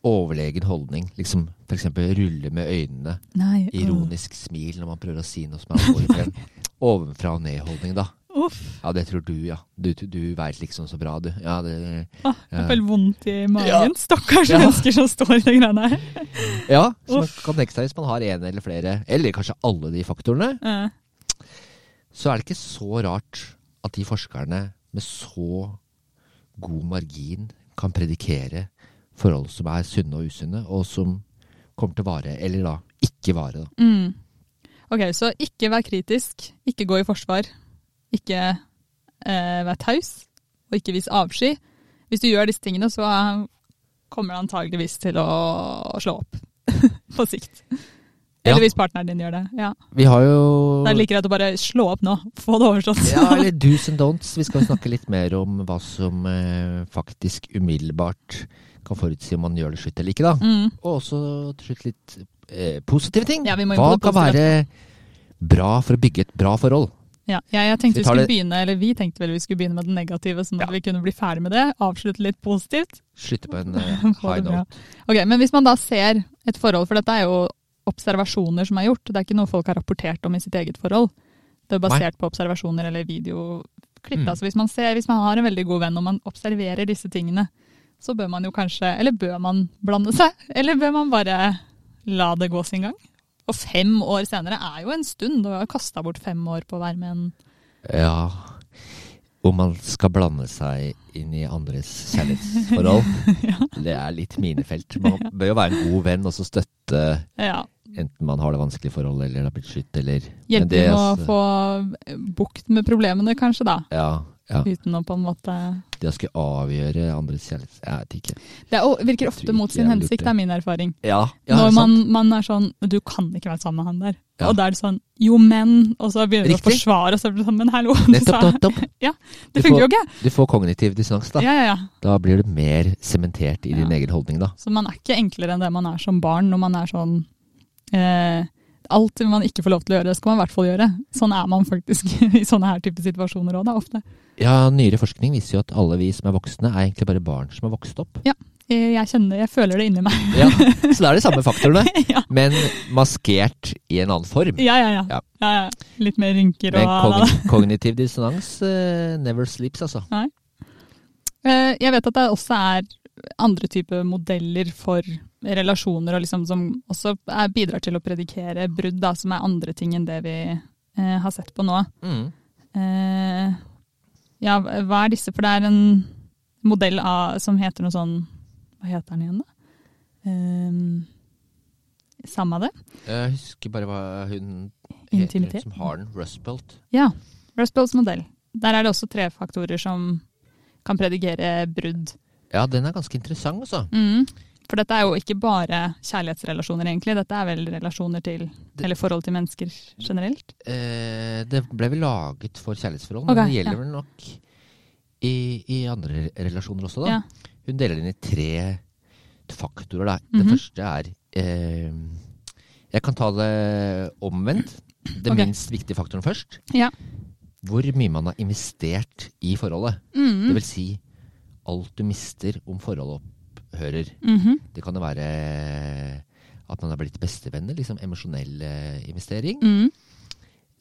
[SPEAKER 3] Overlegen holdning. Liksom f.eks. rulle med øynene.
[SPEAKER 2] Nei.
[SPEAKER 3] Ironisk smil når man prøver å si noe som er alvorlig. [LAUGHS] Ovenfra og ned-holdning, da.
[SPEAKER 2] Uff.
[SPEAKER 3] Ja, det tror du, ja. Du, du, veit liksom så bra, du. Ja, det
[SPEAKER 2] Ah, jeg
[SPEAKER 3] Ja.
[SPEAKER 2] får vondt i magen.
[SPEAKER 3] Ja.
[SPEAKER 2] Stakkars
[SPEAKER 3] Ja.
[SPEAKER 2] mennesker som står i de greiene her. [LAUGHS]
[SPEAKER 3] Ja, så man
[SPEAKER 2] Uff.
[SPEAKER 3] kan tenke seg hvis man har en eller flere, eller kanskje alle de faktorene, så er det ikke så rart at de forskerne med så god margin kan predikere forhold som er sunne og usunne, og som kommer til å vare, eller da ikke vare. da.
[SPEAKER 2] Mm. Ok, så ikke vær kritisk, ikke gå i forsvar, ikke eh, vær taus, og ikke vis avsky. Hvis du gjør disse tingene, så kommer det antageligvis til å slå opp [LAUGHS] på sikt.
[SPEAKER 3] Ja.
[SPEAKER 2] Eller hvis partneren din gjør det. ja.
[SPEAKER 3] Vi har jo
[SPEAKER 2] Det er like greit å bare slå opp nå, [LAUGHS] få det overstått.
[SPEAKER 3] Ja, eller do's and don'ts. Vi skal snakke litt mer om hva som eh, faktisk umiddelbart kan forutsi om man gjør det slutt eller ikke, da.
[SPEAKER 2] Mm.
[SPEAKER 3] Og også til slutt litt eh, positive ting.
[SPEAKER 2] Ja, vi må
[SPEAKER 3] hva kan være bra for å bygge et bra forhold?
[SPEAKER 2] Ja, jeg, jeg tenkte
[SPEAKER 3] Vi
[SPEAKER 2] vi, skulle
[SPEAKER 3] det-
[SPEAKER 2] begynne, eller vi tenkte vel vi skulle begynne med det negative, sånn at
[SPEAKER 3] Ja.
[SPEAKER 2] vi kunne bli ferdig med det. Avslutte litt positivt.
[SPEAKER 3] Slutte på en [LAUGHS]
[SPEAKER 2] uh,
[SPEAKER 3] high note.
[SPEAKER 2] Ok, Men hvis man da ser et forhold, for dette er jo observasjoner som er gjort, det er ikke noe folk har rapportert om i sitt eget forhold. Det er basert på observasjoner eller videoklipp.
[SPEAKER 3] Mm.
[SPEAKER 2] Altså hvis man ser, hvis man har en veldig god venn og man observerer disse tingene, så bør man jo kanskje Eller bør man blande seg? Eller bør man bare la det gå sin gang? Og fem år senere er jo en stund. Du har kasta bort fem år på å være med en
[SPEAKER 3] Ja Om man skal blande seg inn i andres kjærlighetsforhold. [LAUGHS] Det er litt minefelt. Man bør jo være en god venn og så støtte
[SPEAKER 2] ja,
[SPEAKER 3] enten man har det vanskelig forholdet eller har blitt skytt eller
[SPEAKER 2] hjelpe med å
[SPEAKER 3] altså-
[SPEAKER 2] få bukt med problemene, kanskje, da.
[SPEAKER 3] Ja. Ja.
[SPEAKER 2] Uten å på en måte
[SPEAKER 3] Det å skulle avgjøre andres kjærlighet Jeg vet ikke.
[SPEAKER 2] Det er, virker ofte mot sin hensikt,
[SPEAKER 3] det.
[SPEAKER 2] er min erfaring.
[SPEAKER 3] Ja, ja
[SPEAKER 2] Når man, man er sånn Du kan ikke være sammen med han der.
[SPEAKER 3] Ja.
[SPEAKER 2] Og da er det sånn Jo, men Og så begynner du å forsvare, og så blir det sånn Men hallo, [LAUGHS]
[SPEAKER 3] Nettopp, Nettopp, [LAUGHS]
[SPEAKER 2] ja,
[SPEAKER 3] Det
[SPEAKER 2] funker
[SPEAKER 3] får-
[SPEAKER 2] jo ikke!
[SPEAKER 3] Du får kognitiv dissonans, da.
[SPEAKER 2] Ja, ja, ja.
[SPEAKER 3] Da blir du mer sementert i din egen holdning, da.
[SPEAKER 2] Så man er ikke enklere enn det man er som barn når man er sånn eh, Alt man ikke får lov til å gjøre, skal man i hvert fall gjøre. Sånn er man faktisk [LAUGHS] i sånne her type situasjoner òg, da, ofte.
[SPEAKER 3] Ja, Nyere forskning viser jo at alle vi som er voksne, er egentlig bare barn som har vokst opp.
[SPEAKER 2] Ja, Jeg kjenner, jeg føler det inni meg.
[SPEAKER 3] Ja, [LAUGHS] Så det er de samme faktorene, [LAUGHS]
[SPEAKER 2] ja.
[SPEAKER 3] men maskert i en annen form.
[SPEAKER 2] Ja, ja, ja,
[SPEAKER 3] Ja.
[SPEAKER 2] ja. Litt mer rynker
[SPEAKER 3] Men
[SPEAKER 2] og
[SPEAKER 3] kogn [LAUGHS] kognitiv dissonans uh, never sleeps, altså.
[SPEAKER 2] Eh, Jeg vet at det også er andre typer modeller for relasjoner, og liksom som også er, bidrar til å predikere brudd, da, som er andre ting enn det vi uh, har sett på nå.
[SPEAKER 3] Mm.
[SPEAKER 2] Ja, hva er disse? For det er en modell av, som heter noe sånn Hva heter den igjen, da? Um, samme det.
[SPEAKER 3] Jeg husker bare hva hun heter som har den. Rustbelt.
[SPEAKER 2] Ja. Rustbelts modell. Der er det også tre faktorer som kan predigere brudd.
[SPEAKER 3] Ja, den er ganske interessant, altså.
[SPEAKER 2] Mm. For dette er jo ikke bare kjærlighetsrelasjoner, egentlig. Dette er vel relasjoner til
[SPEAKER 3] Det-
[SPEAKER 2] Eller forhold til mennesker generelt.
[SPEAKER 3] Eh, det ble vel laget for kjærlighetsforhold, men det gjelder
[SPEAKER 2] ja.
[SPEAKER 3] vel nok i, i andre relasjoner også, da.
[SPEAKER 2] Ja.
[SPEAKER 3] Hun deler inn i tre faktorer. Da. Det første er eh, Jeg kan ta det omvendt. Det
[SPEAKER 2] okay.
[SPEAKER 3] minst viktige faktoren først.
[SPEAKER 2] Ja.
[SPEAKER 3] Hvor mye man har investert i forholdet. Det
[SPEAKER 2] Mm.
[SPEAKER 3] vil si alt du mister om forholdet opphører.
[SPEAKER 2] -hmm.
[SPEAKER 3] Det kan jo være at man har blitt bestevenner, liksom emosjonell eh, investering.
[SPEAKER 2] Mm.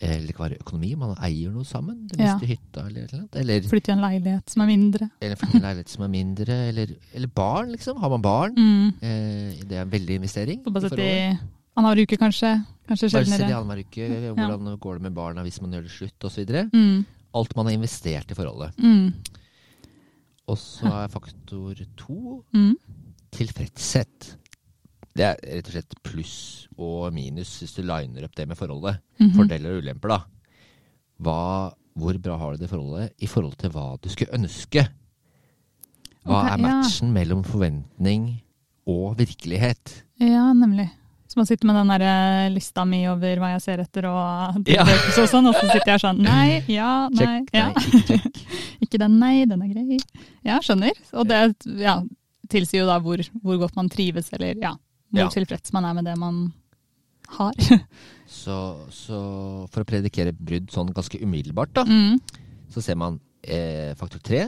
[SPEAKER 3] Eller det kan være økonomi, man eier noe sammen. Du
[SPEAKER 2] Ja.
[SPEAKER 3] mister hytta eller noe. eller
[SPEAKER 2] Flytte i en leilighet som er mindre.
[SPEAKER 3] eller flytte i en leilighet som er mindre. Eller, eller barn, liksom. Har man barn?
[SPEAKER 2] Mm.
[SPEAKER 3] Eh, det er en veldig investering.
[SPEAKER 2] Så bare sett i annenhver uke, kanskje. Kanskje
[SPEAKER 3] Bare se i
[SPEAKER 2] sjeldnere.
[SPEAKER 3] annenhver uke. Hvordan går det med barna hvis man gjør det slutt, osv.
[SPEAKER 2] Mm.
[SPEAKER 3] Alt man har investert i forholdet.
[SPEAKER 2] Mm.
[SPEAKER 3] Og så er faktor to
[SPEAKER 2] Mm.
[SPEAKER 3] tilfredshet. Det er rett og slett pluss og minus hvis du liner opp det med forholdet.
[SPEAKER 2] Mhm.
[SPEAKER 3] Fordeler og ulemper, da. Hva, hvor bra har du det forholdet i forhold til hva du skulle ønske? Hva
[SPEAKER 2] okay,
[SPEAKER 3] er
[SPEAKER 2] ja.
[SPEAKER 3] matchen mellom forventning og virkelighet?
[SPEAKER 2] Ja, nemlig. Så man sitter med den der eh, lista mi over hva jeg ser etter, og [LAUGHS]
[SPEAKER 3] Ja.
[SPEAKER 2] og sånn, og så sitter jeg sånn [LAUGHS] Nei, ja, nei,
[SPEAKER 3] Check,
[SPEAKER 2] ja.
[SPEAKER 3] ikke check. [LAUGHS]
[SPEAKER 2] Ikke den, nei, den er grei. Ja, skjønner. Og det ja, tilsier jo da hvor, hvor godt man trives, eller ja, hvor
[SPEAKER 3] Ja.
[SPEAKER 2] tilfreds man er med det man har.
[SPEAKER 3] Så, så for å predikere brudd sånn ganske umiddelbart, da,
[SPEAKER 2] Mm.
[SPEAKER 3] så ser man eh, faktor tre.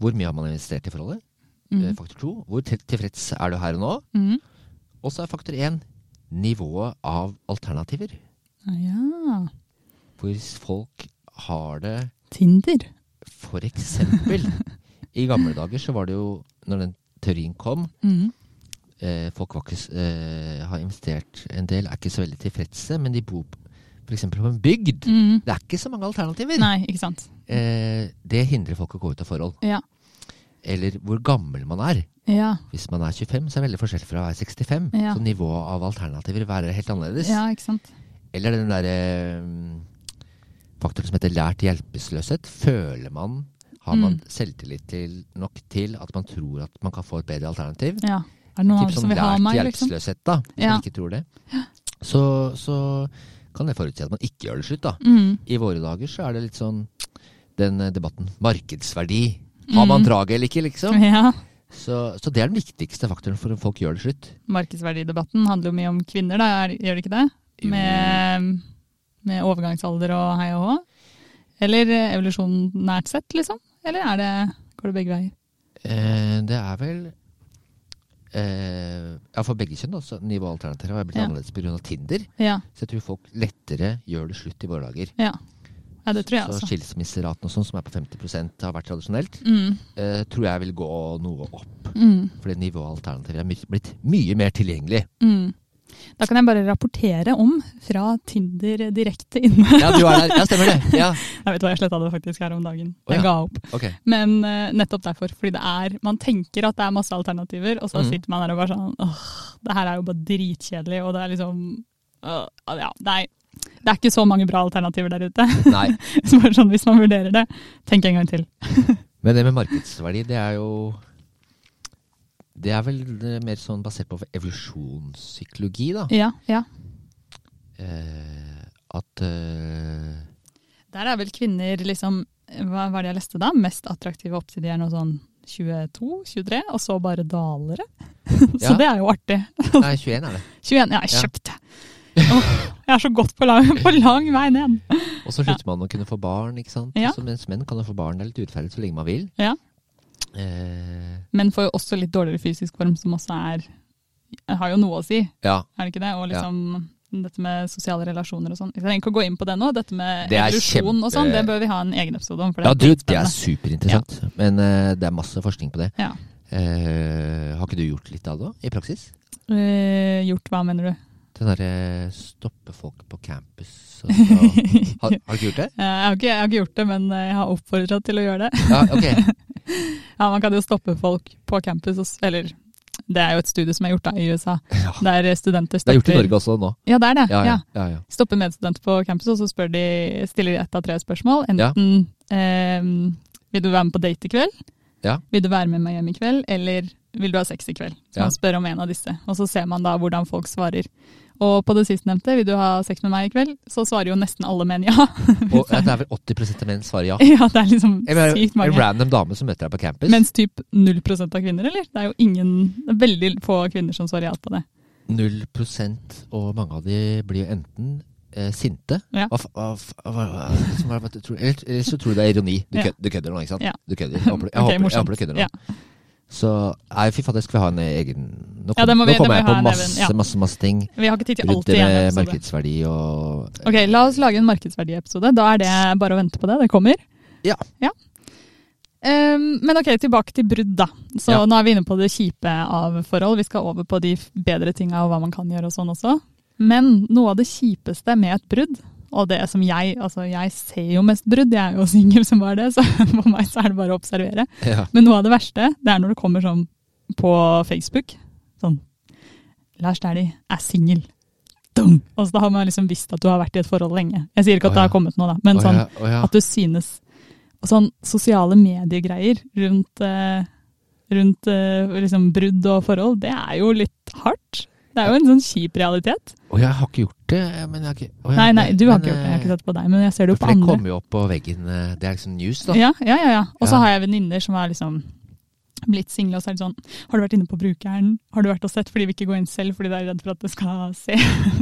[SPEAKER 3] Hvor mye har man investert i forholdet? Eh,
[SPEAKER 2] Mm.
[SPEAKER 3] faktor to. Hvor tilfreds er du her og nå?
[SPEAKER 2] Mm.
[SPEAKER 3] Og så er faktor én nivået av alternativer.
[SPEAKER 2] Ah, Ja.
[SPEAKER 3] Hvor folk har det
[SPEAKER 2] Tinder.
[SPEAKER 3] For eksempel. I gamle dager så var det jo, når den teorien kom
[SPEAKER 2] Mm.
[SPEAKER 3] eh, Folk ikke, eh, har investert en del, er ikke så veldig tilfredse, men de bor f.eks. på en bygd.
[SPEAKER 2] Mm.
[SPEAKER 3] Det er ikke så mange alternativer.
[SPEAKER 2] Nei, ikke sant.
[SPEAKER 3] Eh, det hindrer folk å gå ut av forhold.
[SPEAKER 2] Ja.
[SPEAKER 3] Eller hvor gammel man er.
[SPEAKER 2] Ja.
[SPEAKER 3] Hvis man er 25, så er det veldig forskjell fra å være 65.
[SPEAKER 2] Ja.
[SPEAKER 3] Så nivået av alternativer vil være helt annerledes.
[SPEAKER 2] ja, ikke sant.
[SPEAKER 3] Eller den derre mm, faktoren som heter lært hjelpeløshet. Føler man Har man
[SPEAKER 2] Mm.
[SPEAKER 3] selvtillit til, nok til at man tror at man kan få et bedre alternativ?
[SPEAKER 2] Ja. Er det noen
[SPEAKER 3] Typ sånn
[SPEAKER 2] som vil ha
[SPEAKER 3] lært
[SPEAKER 2] hjelpeløshet, liksom?
[SPEAKER 3] da. Hvis
[SPEAKER 2] Ja.
[SPEAKER 3] man ikke tror det. Så, så kan det forutsi at man ikke gjør det slutt, da.
[SPEAKER 2] Mm.
[SPEAKER 3] I våre dager så er det litt sånn den eh, debatten. Markedsverdi. Har man
[SPEAKER 2] Mm.
[SPEAKER 3] draget eller ikke, liksom? [LAUGHS]
[SPEAKER 2] Ja.
[SPEAKER 3] Så, så det er den viktigste faktoren for om folk gjør det slutt.
[SPEAKER 2] Markedsverdidebatten handler jo mye om kvinner, da, gjør det ikke det? Med, med overgangsalder og hei og hå? Eller evolusjon nært sett, liksom? Eller er det, går det begge veier?
[SPEAKER 3] Eh, det er vel eh, Ja, for begge kjønn, altså. Nivåalternativet har blitt
[SPEAKER 2] Ja.
[SPEAKER 3] annerledes pga. Tinder.
[SPEAKER 2] Ja.
[SPEAKER 3] Så jeg tror folk lettere gjør det slutt i våre dager.
[SPEAKER 2] ja. Ja, det tror jeg
[SPEAKER 3] så
[SPEAKER 2] også.
[SPEAKER 3] skilsmisseraten og sånn, som er på 50% har vært tradisjonelt,
[SPEAKER 2] Mm.
[SPEAKER 3] eh, tror jeg vil gå noe opp.
[SPEAKER 2] Mm.
[SPEAKER 3] Fordi nivåalternativet er my blitt mye mer tilgjengelig.
[SPEAKER 2] Mm. Da kan jeg bare rapportere om fra Tinder direkte inne.
[SPEAKER 3] Ja, du er der. Ja, stemmer det. Ja, [LAUGHS]
[SPEAKER 2] Jeg vet hva, jeg sletta det faktisk her om dagen.
[SPEAKER 3] Å, ja.
[SPEAKER 2] Jeg ga opp.
[SPEAKER 3] Okay.
[SPEAKER 2] Men uh, nettopp derfor. Fordi det er Man tenker at det er masse alternativer, og så
[SPEAKER 3] mm.
[SPEAKER 2] sitter man der og bare sånn åh, det her er jo bare dritkjedelig, og det er liksom øh, Ja, nei. Det er ikke så mange bra alternativer der ute. [LAUGHS]
[SPEAKER 3] Nei.
[SPEAKER 2] Bare sånn, hvis man vurderer det, tenk en gang til. [LAUGHS]
[SPEAKER 3] Men det med markedsverdi, det er jo Det er vel eh, mer sånn basert på evolusjonspsykologi, da.
[SPEAKER 2] Ja, ja.
[SPEAKER 3] Eh, at eh,
[SPEAKER 2] Der er vel kvinner liksom Hva var det jeg leste da? Mest attraktive opp til de er noe sånn 22-23, og så bare dalere. [LAUGHS] så
[SPEAKER 3] Ja.
[SPEAKER 2] det er jo artig.
[SPEAKER 3] Nei, 21 er det.
[SPEAKER 2] 21, ja, jeg kjøpte. Åh, [LAUGHS] jeg er så godt på lang, på lang vei ned.
[SPEAKER 3] Og så slutter man å kunne få barn, ikke sant.
[SPEAKER 2] Ja.
[SPEAKER 3] Så mens menn kan jo få barn, det er litt urettferdig så lenge man vil.
[SPEAKER 2] Ja.
[SPEAKER 3] Eh,
[SPEAKER 2] Men får jo også litt dårligere fysisk form, som også er har jo noe å si,
[SPEAKER 3] ja.
[SPEAKER 2] er det ikke det? Og liksom dette med sosiale relasjoner og sånn. Jeg trenger ikke å gå inn på det nå. Dette med evolusjon og sånn, det bør vi ha en egen episode om. For
[SPEAKER 3] ja, du,
[SPEAKER 2] er
[SPEAKER 3] det er superinteressant. Ja. Men uh, det er masse forskning på det.
[SPEAKER 2] Ja.
[SPEAKER 3] Uh, har ikke du gjort litt av det i praksis?
[SPEAKER 2] Uh, gjort hva, mener du?
[SPEAKER 3] Den derre stoppe folk på campus og så, [LAUGHS] har, har du gjort det?
[SPEAKER 2] Eh, Jeg har, ikke, jeg har ikke gjort det, men jeg har oppfordra til å gjøre det.
[SPEAKER 3] Ja, ok. [LAUGHS]
[SPEAKER 2] Ja, Man kan jo stoppe folk på campus, eller det er jo et studie som er gjort da i USA,
[SPEAKER 3] Ja.
[SPEAKER 2] der studenter
[SPEAKER 3] Det er gjort i Norge også nå.
[SPEAKER 2] Ja, det er det.
[SPEAKER 3] Ja,
[SPEAKER 2] ja.
[SPEAKER 3] ja.
[SPEAKER 2] Stopper medstudenter på campus, og så spør de, stiller de ett av tre spørsmål. Enten eh, vil du være med på date i kveld,
[SPEAKER 3] Ja.
[SPEAKER 2] vil du være med meg hjem i kveld, eller vil du ha sex i kveld? Så man spør om en av disse, og så ser man da hvordan folk svarer. Og på det sistnevnte, vil du ha sex med meg i kveld, så svarer jo nesten alle menn ja. [LAUGHS]
[SPEAKER 3] Og ja, det er vel 80% av menn svarer ja.
[SPEAKER 2] ja, det er liksom
[SPEAKER 3] mener,
[SPEAKER 2] sykt
[SPEAKER 3] en random dame som møter deg på campus.
[SPEAKER 2] Mens typ 0% av kvinner, eller? Det er jo ingen, det er veldig få kvinner som svarer ja på det.
[SPEAKER 3] 0% og mange av de blir jo enten eh, sinte
[SPEAKER 2] Ja.
[SPEAKER 3] er- hva, tror, eller, så tror du det er ironi. Du,
[SPEAKER 2] Ja.
[SPEAKER 3] kød, du kødder nå, ikke sant?
[SPEAKER 2] Ja.
[SPEAKER 3] Du kødder. Jeg håper, jeg [LAUGHS]
[SPEAKER 2] okay,
[SPEAKER 3] håper, jeg håper du kødder nå.
[SPEAKER 2] Ja.
[SPEAKER 3] Så nei, fy fader, skal vi ha en egen Nå,
[SPEAKER 2] Ja, må
[SPEAKER 3] nå
[SPEAKER 2] vi- det
[SPEAKER 3] kommer jeg på masse,
[SPEAKER 2] ja.
[SPEAKER 3] masse, masse ting
[SPEAKER 2] Vi har ikke tid til
[SPEAKER 3] rundt det med markedsverdi og
[SPEAKER 2] Ok, la oss lage en markedsverdiepisode. Da er det bare å vente på det. Det kommer.
[SPEAKER 3] Ja.
[SPEAKER 2] Ehm, men ok, tilbake til brudd, da. Så
[SPEAKER 3] Ja.
[SPEAKER 2] nå er vi inne på det kjipe av forhold. Vi skal over på de bedre tinga og hva man kan gjøre og sånn også. Men noe av det kjipeste med et brudd, og det som jeg Altså, jeg ser jo mest brudd, jeg er jo [LAUGHS] singel som var det, så [LAUGHS] for meg så er det bare å observere.
[SPEAKER 3] ja.
[SPEAKER 2] Men noe av det verste, det er når det kommer sånn på Facebook. Sånn Lars Dæhlie er singel. Og så da har man liksom visst at du har vært i et forhold lenge. Jeg sier ikke at
[SPEAKER 3] Å,
[SPEAKER 2] det har kommet nå, da, men
[SPEAKER 3] oh,
[SPEAKER 2] sånn
[SPEAKER 3] ja, å, ja.
[SPEAKER 2] at du synes Og sånn sosiale mediegreier rundt, eh, rundt eh, liksom brudd og forhold, det er jo litt hardt. Det er jo en sånn kjip realitet.
[SPEAKER 3] Å, jeg har ikke gjort det. Men jeg har ikke, jeg,
[SPEAKER 2] Nei, nei, du har
[SPEAKER 3] men,
[SPEAKER 2] ikke gjort det. Jeg har ikke
[SPEAKER 3] eh,
[SPEAKER 2] sett på deg, men jeg ser det jo
[SPEAKER 3] For
[SPEAKER 2] på
[SPEAKER 3] det
[SPEAKER 2] andre.
[SPEAKER 3] kommer jo opp på veggen. eh, Det er liksom news, da.
[SPEAKER 2] Ja, ja, ja. ja. Og så
[SPEAKER 3] Ja.
[SPEAKER 2] har jeg venninner som er liksom blitt single, og så er det sånn Har du vært inne på brukeren? Har du vært og sett? Fordi vi ikke går inn selv, fordi de er redd for at det skal [LAUGHS] se,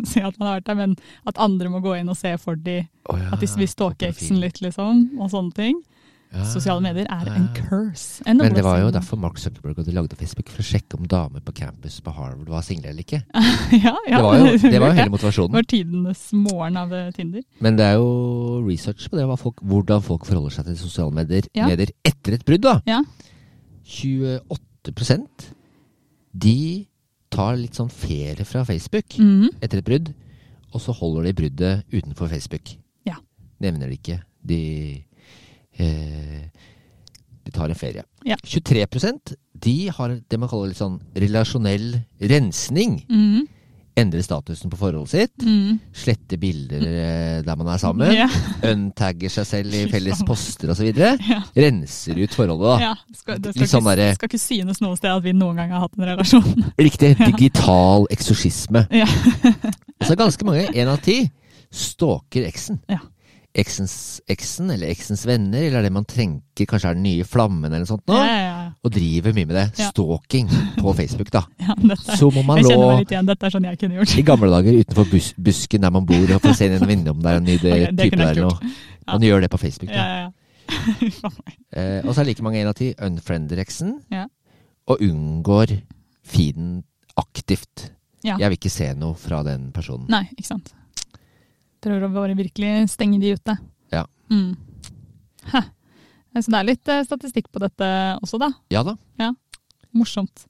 [SPEAKER 2] se at man har vært der, men at andre må gå inn og se for de
[SPEAKER 3] oh, ja,
[SPEAKER 2] at de vil stalke eksen litt, liksom, og sånne ting.
[SPEAKER 3] Ja.
[SPEAKER 2] Sosiale medier er en curse. En
[SPEAKER 3] Men det var jo derfor Mark Zuckerberg hadde lagd Facebook, for å sjekke om damer på campus på Harvard var single eller ikke. [LAUGHS]
[SPEAKER 2] ja, ja,
[SPEAKER 3] det var jo, det var jo
[SPEAKER 2] det
[SPEAKER 3] hele motivasjonen.
[SPEAKER 2] var tidenes morgen av eh, Tinder.
[SPEAKER 3] Men det er jo research på det, folk, hvordan folk forholder seg til sosiale medier,
[SPEAKER 2] Ja.
[SPEAKER 3] medier etter et brudd. da.
[SPEAKER 2] Ja.
[SPEAKER 3] 28% de tar litt sånn ferie fra Facebook
[SPEAKER 2] Mhm.
[SPEAKER 3] etter et brudd. og så holder de bruddet utenfor Facebook.
[SPEAKER 2] Ja.
[SPEAKER 3] Nevner det ikke. De, de tar en ferie.
[SPEAKER 2] Ja.
[SPEAKER 3] 23% de har det man kaller litt sånn relasjonell rensning.
[SPEAKER 2] Mm.
[SPEAKER 3] Endre statusen på forholdet sitt.
[SPEAKER 2] Mm.
[SPEAKER 3] Slette bilder eh, der man er sammen.
[SPEAKER 2] Ja.
[SPEAKER 3] Untagger seg selv i felles poster osv.
[SPEAKER 2] Ja.
[SPEAKER 3] Renser ut forholdet, da.
[SPEAKER 2] ja. Skal, det skal,
[SPEAKER 3] ikke, sånn
[SPEAKER 2] ikke,
[SPEAKER 3] derre-
[SPEAKER 2] skal ikke synes noe sted at vi noen gang har hatt en relasjon. [LAUGHS]
[SPEAKER 3] Riktig. Digital eksorsisme.
[SPEAKER 2] Ja.
[SPEAKER 3] altså så ganske mange, én av ti, stalker eksen.
[SPEAKER 2] Ja.
[SPEAKER 3] Eksens, eksen, eller eksens venner, eller det man trenger kanskje er den nye flammen, eller noe sånt nå.
[SPEAKER 2] Ja, ja, ja.
[SPEAKER 3] Og driver mye med det. Stalking på [LAUGHS] Facebook, da.
[SPEAKER 2] ja dette,
[SPEAKER 3] Så må man lå.
[SPEAKER 2] Dette er sånn jeg kunne gjort.
[SPEAKER 3] i gamle dager utenfor bus busken der man bor, og få se gjennom vinduet om det er en ny [LAUGHS]
[SPEAKER 2] okay,
[SPEAKER 3] type der eller noe. Man gjør det på Facebook, da. [LAUGHS] Eh, og så er like mange en av ti unfriender eksen,
[SPEAKER 2] Ja.
[SPEAKER 3] og unngår feeden aktivt. Jeg vil ikke se noe fra den personen.
[SPEAKER 2] Nei, ikke sant. Prøver å bare virkelig stenge de ute.
[SPEAKER 3] Ja.
[SPEAKER 2] Mm. Så det er litt eh, statistikk på dette også, da.
[SPEAKER 3] Ja da. Ja.
[SPEAKER 2] Morsomt.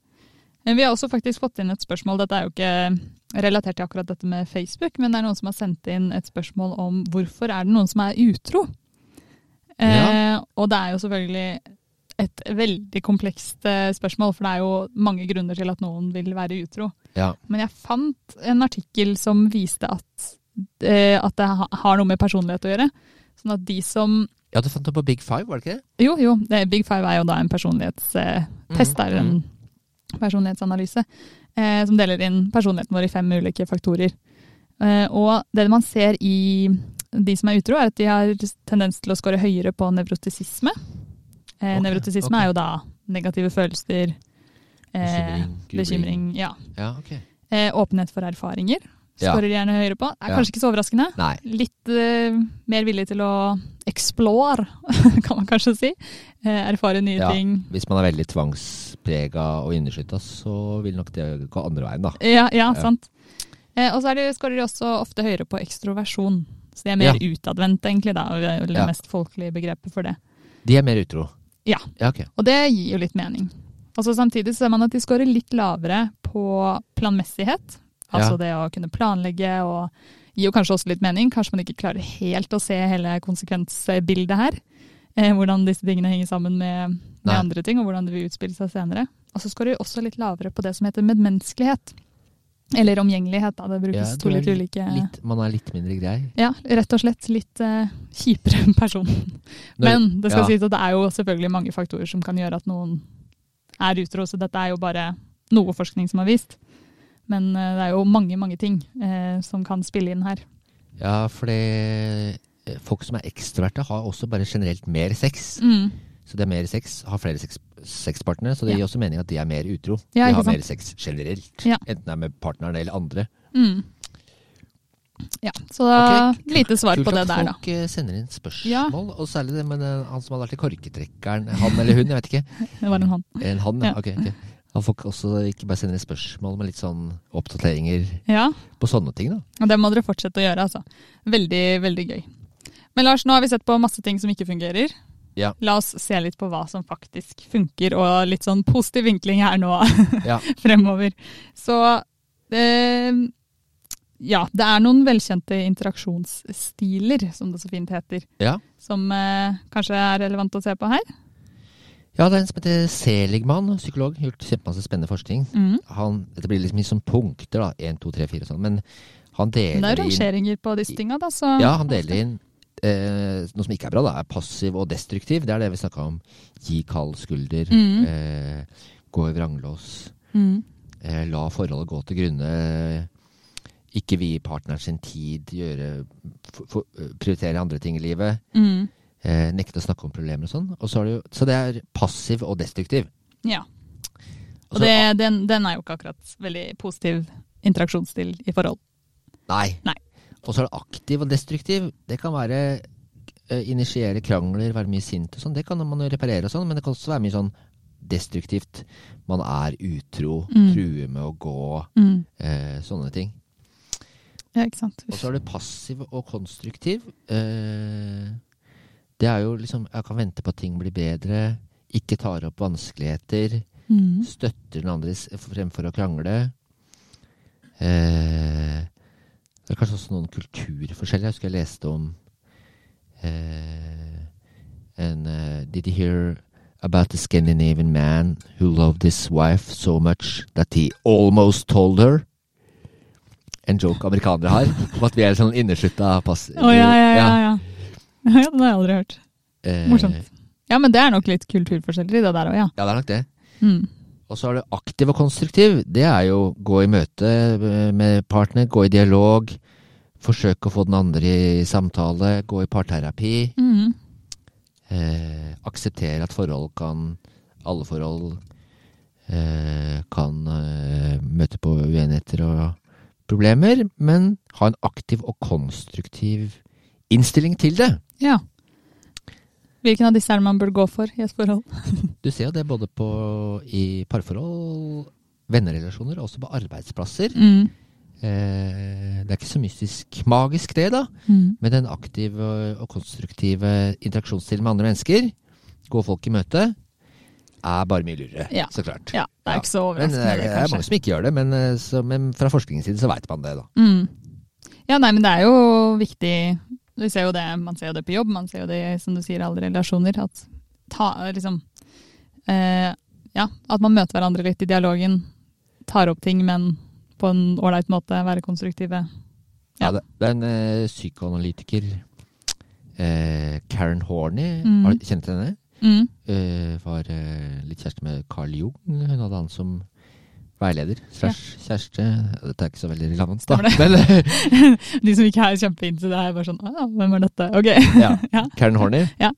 [SPEAKER 2] Eh, Vi har også faktisk fått inn et spørsmål, dette er jo ikke relatert til akkurat dette med Facebook, men det er noen som har sendt inn et spørsmål om hvorfor er det noen som er utro? Eh, og det er jo selvfølgelig et veldig komplekst eh, spørsmål, for det er jo mange grunner til at noen vil være utro.
[SPEAKER 3] Ja.
[SPEAKER 2] Men jeg fant en artikkel som viste at, eh, at det har noe med personlighet å gjøre. Sånn at de som
[SPEAKER 3] ja, du fant det på Big Five, var det ikke det?
[SPEAKER 2] Jo, jo. Det, Big Five er jo da en personlighetstest,
[SPEAKER 3] Mhm,
[SPEAKER 2] eller en personlighetsanalyse, eh, som deler inn personligheten vår i fem ulike faktorer. Eh, og det man ser i de som er utro, er at de har tendens til å score høyere på nevrotisisme. Eh,
[SPEAKER 3] okay,
[SPEAKER 2] nevrotisisme
[SPEAKER 3] okay.
[SPEAKER 2] er jo da negative følelser, eh,
[SPEAKER 3] Bekymring,
[SPEAKER 2] bekymring, ja.
[SPEAKER 3] Ja, okay.
[SPEAKER 2] Eh, åpenhet for erfaringer
[SPEAKER 3] Ja.
[SPEAKER 2] gjerne høyere på. Er
[SPEAKER 3] Ja.
[SPEAKER 2] kanskje ikke så overraskende.
[SPEAKER 3] Nei.
[SPEAKER 2] Litt uh, mer villig til å explore, [LAUGHS] kan man kanskje si. Uh, erfare nye
[SPEAKER 3] Ja.
[SPEAKER 2] ting.
[SPEAKER 3] Hvis man er veldig tvangsprega og inneskytta, så vil nok det gå andre veien, da.
[SPEAKER 2] Ja, ja,
[SPEAKER 3] Ja.
[SPEAKER 2] sant. Uh, og så er de, også ofte høyere på ekstroversjon. Så de er mer utadvendt, egentlig, da. Det er det
[SPEAKER 3] Ja.
[SPEAKER 2] mest folkelige begrepet for det.
[SPEAKER 3] De er mer utro.
[SPEAKER 2] Ja.
[SPEAKER 3] Ja, ok.
[SPEAKER 2] Og det gir jo litt mening. Og så samtidig ser man at de scorer litt lavere på planmessighet. Altså
[SPEAKER 3] Ja.
[SPEAKER 2] det å kunne planlegge og gir jo kanskje også litt mening. Kanskje man ikke klarer helt å se hele konsekvensbildet her. Eh, hvordan disse tingene henger sammen med, med andre ting, og hvordan det vil utspille seg senere. Og så skårer vi også litt lavere på det som heter medmenneskelighet. Eller omgjengelighet, da. Det brukes
[SPEAKER 3] Ja,
[SPEAKER 2] to litt ulike
[SPEAKER 3] Litt, man er litt mindre grei.
[SPEAKER 2] Ja, rett og slett litt uh, kjipere [LAUGHS] person. Men det skal
[SPEAKER 3] ja.
[SPEAKER 2] sies at det er jo selvfølgelig mange faktorer som kan gjøre at noen er utro, så dette er jo bare noe forskning som har vist. Men eh, det er jo mange, mange ting eh, som kan spille inn her.
[SPEAKER 3] Ja, for eh, Folk som er ekstroverte, har også bare generelt mer sex.
[SPEAKER 2] Mm.
[SPEAKER 3] Så det er mer sex, har flere sex, sexpartnere, så det
[SPEAKER 2] Ja.
[SPEAKER 3] gir også mening at de er mer utro.
[SPEAKER 2] Ja,
[SPEAKER 3] de har
[SPEAKER 2] sant?
[SPEAKER 3] mer sex generelt,
[SPEAKER 2] Ja.
[SPEAKER 3] enten det er med partneren eller andre.
[SPEAKER 2] Mm. Ja, så da,
[SPEAKER 3] Ok,
[SPEAKER 2] lite svar
[SPEAKER 3] Kult
[SPEAKER 2] på det der, da.
[SPEAKER 3] folk eh, sender inn spørsmål, og særlig det med han som hadde vært i korketrekkeren. Han eller hun, jeg vet ikke. [LAUGHS]
[SPEAKER 2] Det var en han.
[SPEAKER 3] En han, ja. Ok. ok. At folk også ikke bare sender spørsmål, men litt sånn oppdateringer
[SPEAKER 2] Ja,
[SPEAKER 3] på sånne ting, da.
[SPEAKER 2] og det må dere fortsette å gjøre, altså. Veldig, veldig gøy. Men Lars, nå har vi sett på masse ting som ikke fungerer.
[SPEAKER 3] Ja.
[SPEAKER 2] La oss se litt på hva som faktisk funker, og litt sånn positiv vinkling her nå. [LAUGHS]
[SPEAKER 3] Ja.
[SPEAKER 2] fremover. Så eh, ja, det er noen velkjente interaksjonsstiler, som det så fint heter,
[SPEAKER 3] ja.
[SPEAKER 2] som eh, kanskje er relevant å se på her.
[SPEAKER 3] Ja, det er en som heter Seligman, psykolog. Gjort kjempemasse spennende forskning.
[SPEAKER 2] Mm.
[SPEAKER 3] Han, dette blir liksom liksom punkter, da. Én, to, tre, fire og sånn. Men han
[SPEAKER 2] Men det er
[SPEAKER 3] deler inn
[SPEAKER 2] rangeringer på disse tinga, da. Så
[SPEAKER 3] Ja, han deler inn eh, noe som ikke er bra, da. Er passiv og destruktiv. Det er det vi snakka om. Gi kald skulder.
[SPEAKER 2] Mm.
[SPEAKER 3] Eh, gå i vranglås.
[SPEAKER 2] Mm.
[SPEAKER 3] Eh, la forholdet gå til grunne. Ikke vie partneren sin tid. Gjøre, for, for, prioritere andre ting i livet.
[SPEAKER 2] Mm.
[SPEAKER 3] Eh, nekte å snakke om problemer og sånn. Og så, det jo, så det er passiv og destruktiv.
[SPEAKER 2] Ja.
[SPEAKER 3] Og
[SPEAKER 2] det, den, den er jo ikke akkurat veldig positiv interaksjonsstil i forhold.
[SPEAKER 3] Nei.
[SPEAKER 2] Nei.
[SPEAKER 3] Og så er det aktiv og destruktiv. Det kan være eh, initiere krangler, være mye sint og sånn. Det kan man jo reparere og sånn, men det kan også være mye sånn destruktivt. Man er utro,
[SPEAKER 2] Mm.
[SPEAKER 3] truer med å gå,
[SPEAKER 2] Mm.
[SPEAKER 3] eh, sånne ting.
[SPEAKER 2] Ja, ikke sant.
[SPEAKER 3] Og så er det passiv og konstruktiv. Eh, det er jo liksom Jeg kan vente på at ting blir bedre. Ikke tar opp vanskeligheter.
[SPEAKER 2] Mm.
[SPEAKER 3] Støtter den andre fremfor å krangle. Eh, det kanskje også noen kulturforskjeller. Jeg husker jeg leste om eh, en uh, Did you hear about the Scandinavian man who loved his wife so much that he almost told her? En joke amerikanere har, om at vi er sånn inneslutta pass...
[SPEAKER 2] Å ja, ja, ja. ja. [LAUGHS] ja den har jeg aldri hørt.
[SPEAKER 3] Eh,
[SPEAKER 2] Morsomt. Ja, men det er nok litt kulturforskjeller i det der òg, ja.
[SPEAKER 3] Ja, det er nok det.
[SPEAKER 2] Mm.
[SPEAKER 3] Og så er det aktiv og konstruktiv. Det er jo gå i møte med partner, gå i dialog, forsøke å få den andre i samtale, gå i parterapi.
[SPEAKER 2] Mm.
[SPEAKER 3] Eh, akseptere at forhold kan Alle forhold eh, kan eh, møte på uenigheter og problemer, men ha en aktiv og konstruktiv innstilling til det.
[SPEAKER 2] Ja. Hvilken av disse er det man burde gå for i et forhold? [LAUGHS]
[SPEAKER 3] Du ser jo det både på, i parforhold, vennerelasjoner og også på arbeidsplasser.
[SPEAKER 2] Mm.
[SPEAKER 3] Eh, det er ikke så mystisk magisk, det, da.
[SPEAKER 2] Mm.
[SPEAKER 3] Men den aktive og konstruktive interaksjonsstilen med andre mennesker, gå folk i møte, er bare mye lurere.
[SPEAKER 2] Ja.
[SPEAKER 3] Så klart.
[SPEAKER 2] Ja, det er ikke så
[SPEAKER 3] Men det
[SPEAKER 2] overraskende,
[SPEAKER 3] er,
[SPEAKER 2] det,
[SPEAKER 3] det er mange som ikke gjør det, men, eh, så, men fra forskningens side så veit man det, da.
[SPEAKER 2] Mm. Ja, nei, men det er jo viktig Vi ser jo det, Man ser jo det på jobb, man ser jo det som du sier, alle relasjoner. At ta, liksom eh, Ja, at man møter hverandre litt i dialogen. Tar opp ting, men på en ålreit måte. Være konstruktive.
[SPEAKER 3] Ja.
[SPEAKER 2] Ja.
[SPEAKER 3] det, det er en eh, psykoanalytiker, eh, Karen Horney,
[SPEAKER 2] Mm.
[SPEAKER 3] har, du kjent henne?
[SPEAKER 2] Mm.
[SPEAKER 3] Eh, var eh, litt kjæreste med Carl Jung. Hun hadde han som veileder. Slash kjæreste. Dette er ikke så veldig relevant, da. Men [LAUGHS]
[SPEAKER 2] De som ikke er kjempeinne det, er bare sånn Å hvem er dette? Ok. [LAUGHS]
[SPEAKER 3] ja.
[SPEAKER 2] Ja.
[SPEAKER 3] Karen Horney.
[SPEAKER 2] Ja.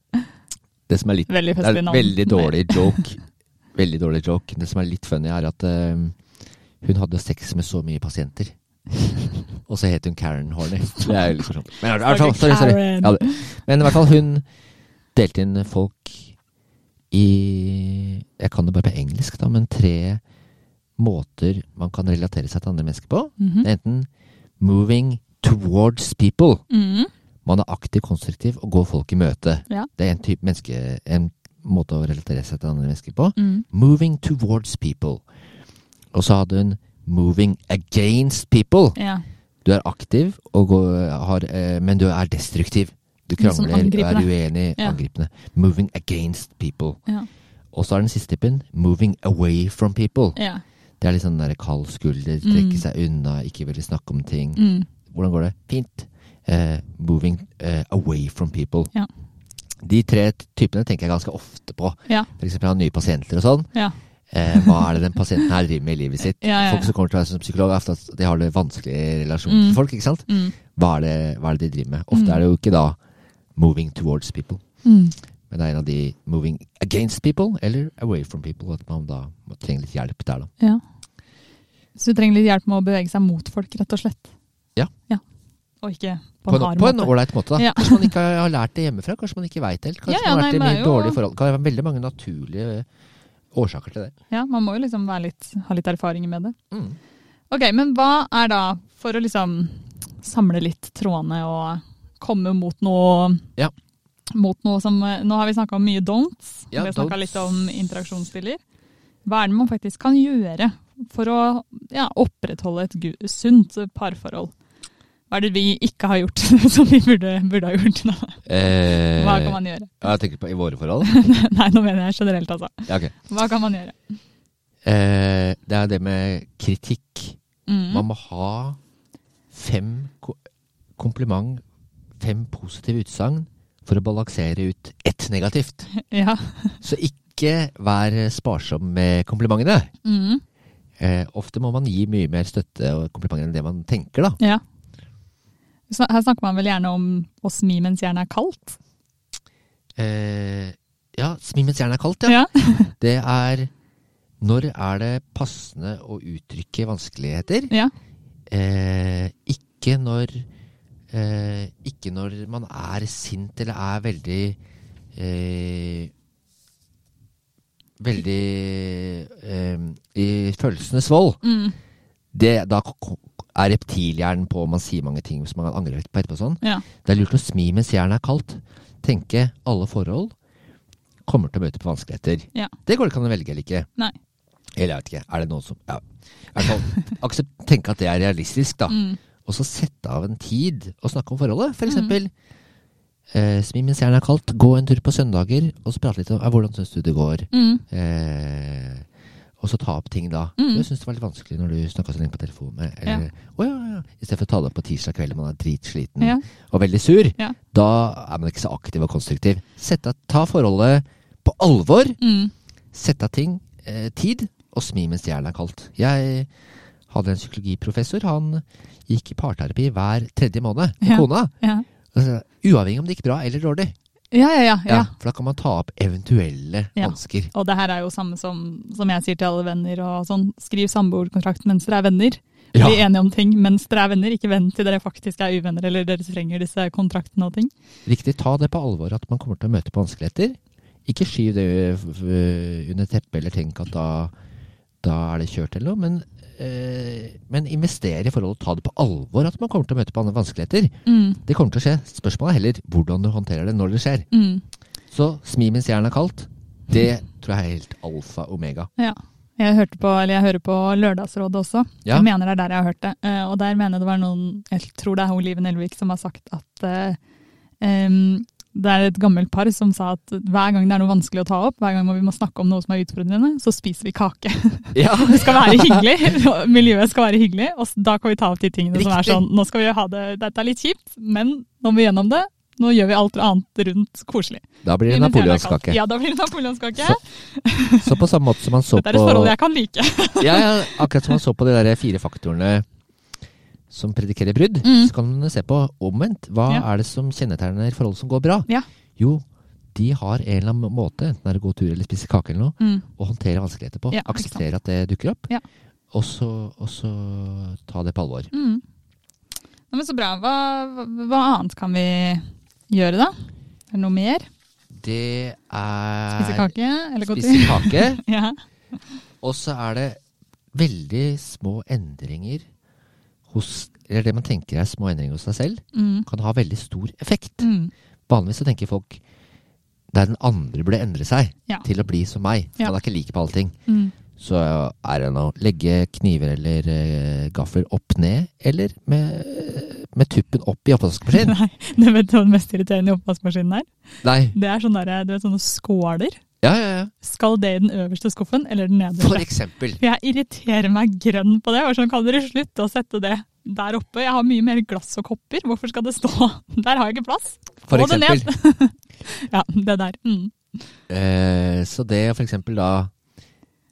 [SPEAKER 3] Det som er litt
[SPEAKER 2] Veldig
[SPEAKER 3] Det er veldig dårlig joke. [LAUGHS] Veldig dårlig joke. Det som er litt funny, er at uh, hun hadde sex med så mye pasienter. Og så het hun Karen Horney. Det er jo litt morsomt. Men, i hvert fall- sorry, sorry. Ja. Men i hvert fall, hun delte inn folk i Jeg kan det bare på engelsk, da, men tre måter man kan relatere seg til andre mennesker på. Det er enten moving towards people.
[SPEAKER 2] Mhm.
[SPEAKER 3] Man er aktiv, konstruktiv og går folk i møte.
[SPEAKER 2] Ja.
[SPEAKER 3] Det er en type menneske, en måte å relatere seg til andre mennesker på.
[SPEAKER 2] Mm.
[SPEAKER 3] Moving towards people. Og så hadde hun moving against people.
[SPEAKER 2] Ja.
[SPEAKER 3] Du er aktiv, og går, har, eh, men du er destruktiv. Du
[SPEAKER 2] sånn
[SPEAKER 3] krangler, du er uenig,
[SPEAKER 2] Ja.
[SPEAKER 3] angripende. Moving against people.
[SPEAKER 2] Ja.
[SPEAKER 3] Og så er den siste typen moving away from people.
[SPEAKER 2] ja.
[SPEAKER 3] Det er litt sånn der kald skulder,
[SPEAKER 2] Mm.
[SPEAKER 3] seg unna, ikke ville snakke om ting.
[SPEAKER 2] Mm.
[SPEAKER 3] Hvordan går det? Fint. Uh, moving uh, away from people.
[SPEAKER 2] Ja.
[SPEAKER 3] De tre typene tenker jeg ganske ofte på.
[SPEAKER 2] Ja.
[SPEAKER 3] For eksempel ha nye pasienter og sånn.
[SPEAKER 2] Ja.
[SPEAKER 3] Eh, hva er det den pasienten her driver med i livet sitt? [LAUGHS]
[SPEAKER 2] Ja, ja.
[SPEAKER 3] Folk som kommer til meg som psykolog, er ofte at de har det vanskelig i relasjon
[SPEAKER 2] Mm.
[SPEAKER 3] til folk. ikke sant?
[SPEAKER 2] Mm.
[SPEAKER 3] Hva er, det, hva er det de driver med? Ofte
[SPEAKER 2] Mm.
[SPEAKER 3] er det jo ikke da moving towards people,
[SPEAKER 2] Mm.
[SPEAKER 3] Men det er en av de moving against people eller away from people. At man da må trenge litt hjelp der, da.
[SPEAKER 2] Ja. Så du trenger litt hjelp med å bevege seg mot folk, rett og slett?
[SPEAKER 3] Ja. ja.
[SPEAKER 2] Og ikke på en
[SPEAKER 3] på en
[SPEAKER 2] måte?
[SPEAKER 3] ålreit måte, da.
[SPEAKER 2] Ja.
[SPEAKER 3] Kanskje man ikke har lært det hjemmefra. Kanskje man ikke veit helt. Kanskje
[SPEAKER 2] Ja,
[SPEAKER 3] man har vært
[SPEAKER 2] nei,
[SPEAKER 3] i mye
[SPEAKER 2] jo-
[SPEAKER 3] dårlige forhold. Det kan være veldig mange naturlige årsaker til det.
[SPEAKER 2] Ja, man må jo liksom litt, ha litt erfaringer med det.
[SPEAKER 3] Mm.
[SPEAKER 2] Ok, men hva er da, for å liksom samle litt trådene og komme mot noe
[SPEAKER 3] Ja.
[SPEAKER 2] Mot noe som Nå har vi snakka om mye don'ts.
[SPEAKER 3] Ja,
[SPEAKER 2] vi har snakka litt om interaksjonsstiller. Hva er det man faktisk kan gjøre for å ja, opprettholde et sunt parforhold? Hva er det vi ikke har gjort [LAUGHS] som vi burde, burde ha gjort? Da?
[SPEAKER 3] Eh,
[SPEAKER 2] Hva kan man gjøre?
[SPEAKER 3] Jeg tenker på i våre forhold. [LAUGHS]
[SPEAKER 2] Nei, nå mener jeg generelt, altså.
[SPEAKER 3] Ja, okay.
[SPEAKER 2] Hva kan man gjøre?
[SPEAKER 3] Eh, det er det med kritikk.
[SPEAKER 2] Mm.
[SPEAKER 3] Man må ha fem ko kompliment, fem positive utsagn, for å balansere ut ett negativt. [LAUGHS]
[SPEAKER 2] Ja.
[SPEAKER 3] Så ikke vær sparsom med komplimentene.
[SPEAKER 2] Mm.
[SPEAKER 3] Eh, ofte må man gi mye mer støtte og komplimenter enn det man tenker, da.
[SPEAKER 2] ja. Her snakker man vel gjerne om å smi mens jernet er kaldt?
[SPEAKER 3] Eh, ja, smi mens jernet er kaldt, ja.
[SPEAKER 2] Ja. [LAUGHS]
[SPEAKER 3] Det er Når er det passende å uttrykke vanskeligheter?
[SPEAKER 2] ja.
[SPEAKER 3] Eh, ikke når eh, Ikke når man er sint eller er veldig eh, Veldig eh, i følelsenes vold.
[SPEAKER 2] Mm.
[SPEAKER 3] Det, da er reptilhjernen på, man sier mange ting som man angrer på etterpå. Sånn.
[SPEAKER 2] ja.
[SPEAKER 3] Det er lurt å smi mens jernet er kaldt. Tenke alle forhold kommer til å møte på vanskeligheter.
[SPEAKER 2] Ja.
[SPEAKER 3] Det går det ikke an å velge eller ikke.
[SPEAKER 2] Nei.
[SPEAKER 3] Eller jeg vet ikke. Er det noen som ja. Aksept, [LAUGHS] tenke at det er realistisk, da.
[SPEAKER 2] Mm.
[SPEAKER 3] Og så sette av en tid og snakke om forholdet. For
[SPEAKER 2] Mm.
[SPEAKER 3] eksempel eh, Smi mens jernet er kaldt, gå en tur på søndager og så prate litt om eh, hvordan syns du det går.
[SPEAKER 2] Mm.
[SPEAKER 3] Eh, og så ta opp ting da.
[SPEAKER 2] Mm.
[SPEAKER 3] Du syns det var litt vanskelig når du snakka så lenge på telefonen med Eller å ja, ja. I stedet for å ta det opp på tirsdag kveld man er dritsliten
[SPEAKER 2] Ja.
[SPEAKER 3] og veldig sur.
[SPEAKER 2] Ja.
[SPEAKER 3] Da er man ikke så aktiv og konstruktiv. Sette, ta forholdet på alvor.
[SPEAKER 2] Mm.
[SPEAKER 3] Sette av ting, eh, tid, og smi mens jernet er kaldt. Jeg hadde en psykologiprofessor. Han gikk i parterapi hver tredje måned med
[SPEAKER 2] Ja.
[SPEAKER 3] kona.
[SPEAKER 2] Ja.
[SPEAKER 3] Uavhengig om det gikk bra eller dårlig.
[SPEAKER 2] Ja, ja, ja, ja.
[SPEAKER 3] For da kan man ta opp eventuelle
[SPEAKER 2] Ja.
[SPEAKER 3] vansker.
[SPEAKER 2] Og det her er jo samme som, som jeg sier til alle venner og sånn. Skriv samboerkontrakt mens dere er venner.
[SPEAKER 3] Ja.
[SPEAKER 2] Bli enige om ting mens dere er venner, ikke vent til dere faktisk er uvenner eller dere trenger disse kontraktene og ting.
[SPEAKER 3] Riktig, ta det på alvor at man kommer til å møte på vanskeligheter. Ikke skyv det under teppet eller tenk at da, da er det kjørt eller noe. Men, men investere i forhold til å ta det på alvor at man kommer til å møte på andre vanskeligheter.
[SPEAKER 2] Mm.
[SPEAKER 3] Det kommer til å skje. Spørsmålet er heller hvordan du håndterer det når det skjer.
[SPEAKER 2] Mm.
[SPEAKER 3] Så smi mens jernet er kaldt, det tror jeg er helt alfa omega.
[SPEAKER 2] Ja. Jeg, hørte på, eller jeg hører på Lørdagsrådet også.
[SPEAKER 3] Ja.
[SPEAKER 2] Jeg mener det er der jeg har hørt det. Eh, og der mener det var noen, jeg tror det er hun Elvik Nelvik som har sagt at eh, em, det er et gammelt par som sa at hver gang det er noe vanskelig å ta opp, hver gang vi må snakke om noe som er utfordrende, så spiser vi kake.
[SPEAKER 3] Ja, [LAUGHS]
[SPEAKER 2] Det skal være hyggelig, [LAUGHS] miljøet skal være hyggelig, og da kan vi ta opp de tingene som er sånn Nå skal vi ha det, dette er litt kjipt, men nå må vi gjennom det. Nå gjør vi alt annet rundt koselig.
[SPEAKER 3] Da blir det napoleonskake.
[SPEAKER 2] Ja, da blir det napoleonskake.
[SPEAKER 3] Så, så på samme måte som man så på
[SPEAKER 2] Dette er et forhold jeg kan like.
[SPEAKER 3] ja, ja, akkurat som man så på de der fire faktorene som predikerer brudd,
[SPEAKER 2] Mm.
[SPEAKER 3] så kan man se på omvendt. Hva
[SPEAKER 2] Ja.
[SPEAKER 3] er det som kjennetegner forhold som går bra?
[SPEAKER 2] Ja.
[SPEAKER 3] Jo, de har en eller annen måte, enten det er å gå tur eller spise kake eller noe,
[SPEAKER 2] Mm.
[SPEAKER 3] å håndtere vanskeligheter på.
[SPEAKER 2] Ja,
[SPEAKER 3] Akseptere at det dukker opp,
[SPEAKER 2] Ja.
[SPEAKER 3] og, så, og så ta det på alvor.
[SPEAKER 2] Mm. Ja, men så bra. Hva, hva- annet kan vi gjøre, da? Er det noe mer?
[SPEAKER 3] Det er
[SPEAKER 2] Spise kake? Eller gå
[SPEAKER 3] Spise
[SPEAKER 2] tur?
[SPEAKER 3] kake. [LAUGHS]
[SPEAKER 2] ja.
[SPEAKER 3] Og så er det veldig små endringer hos Eller det man tenker er små endringer hos seg selv,
[SPEAKER 2] Mm.
[SPEAKER 3] kan ha veldig stor effekt.
[SPEAKER 2] Mm.
[SPEAKER 3] Vanligvis så tenker folk der den andre burde endre seg
[SPEAKER 2] Ja.
[SPEAKER 3] til å bli som meg.
[SPEAKER 2] Ja.
[SPEAKER 3] Man er ikke like på allting.
[SPEAKER 2] Mm.
[SPEAKER 3] Så er det å legge kniver eller gafler opp ned, eller med, med tuppen opp i oppvaskmaskinen. [LAUGHS]
[SPEAKER 2] Nei, du vet hva det mest irriterende i oppvaskmaskinen er?
[SPEAKER 3] Nei.
[SPEAKER 2] Det er sånne, der, du vet, sånne skåler.
[SPEAKER 3] Ja, ja, ja.
[SPEAKER 2] Skal det i den øverste skuffen eller den nederste? For eksempel. Jeg irriterer meg grønn på det. Sånn, kan dere slutte å sette det der oppe? Jeg har mye mer glass og kopper. Hvorfor skal det stå [LAUGHS] Der har jeg ikke plass.
[SPEAKER 3] For
[SPEAKER 2] Få det
[SPEAKER 3] eksempel.
[SPEAKER 2] ned. [LAUGHS] ja, det der. Mm.
[SPEAKER 3] Eh, så det for eksempel da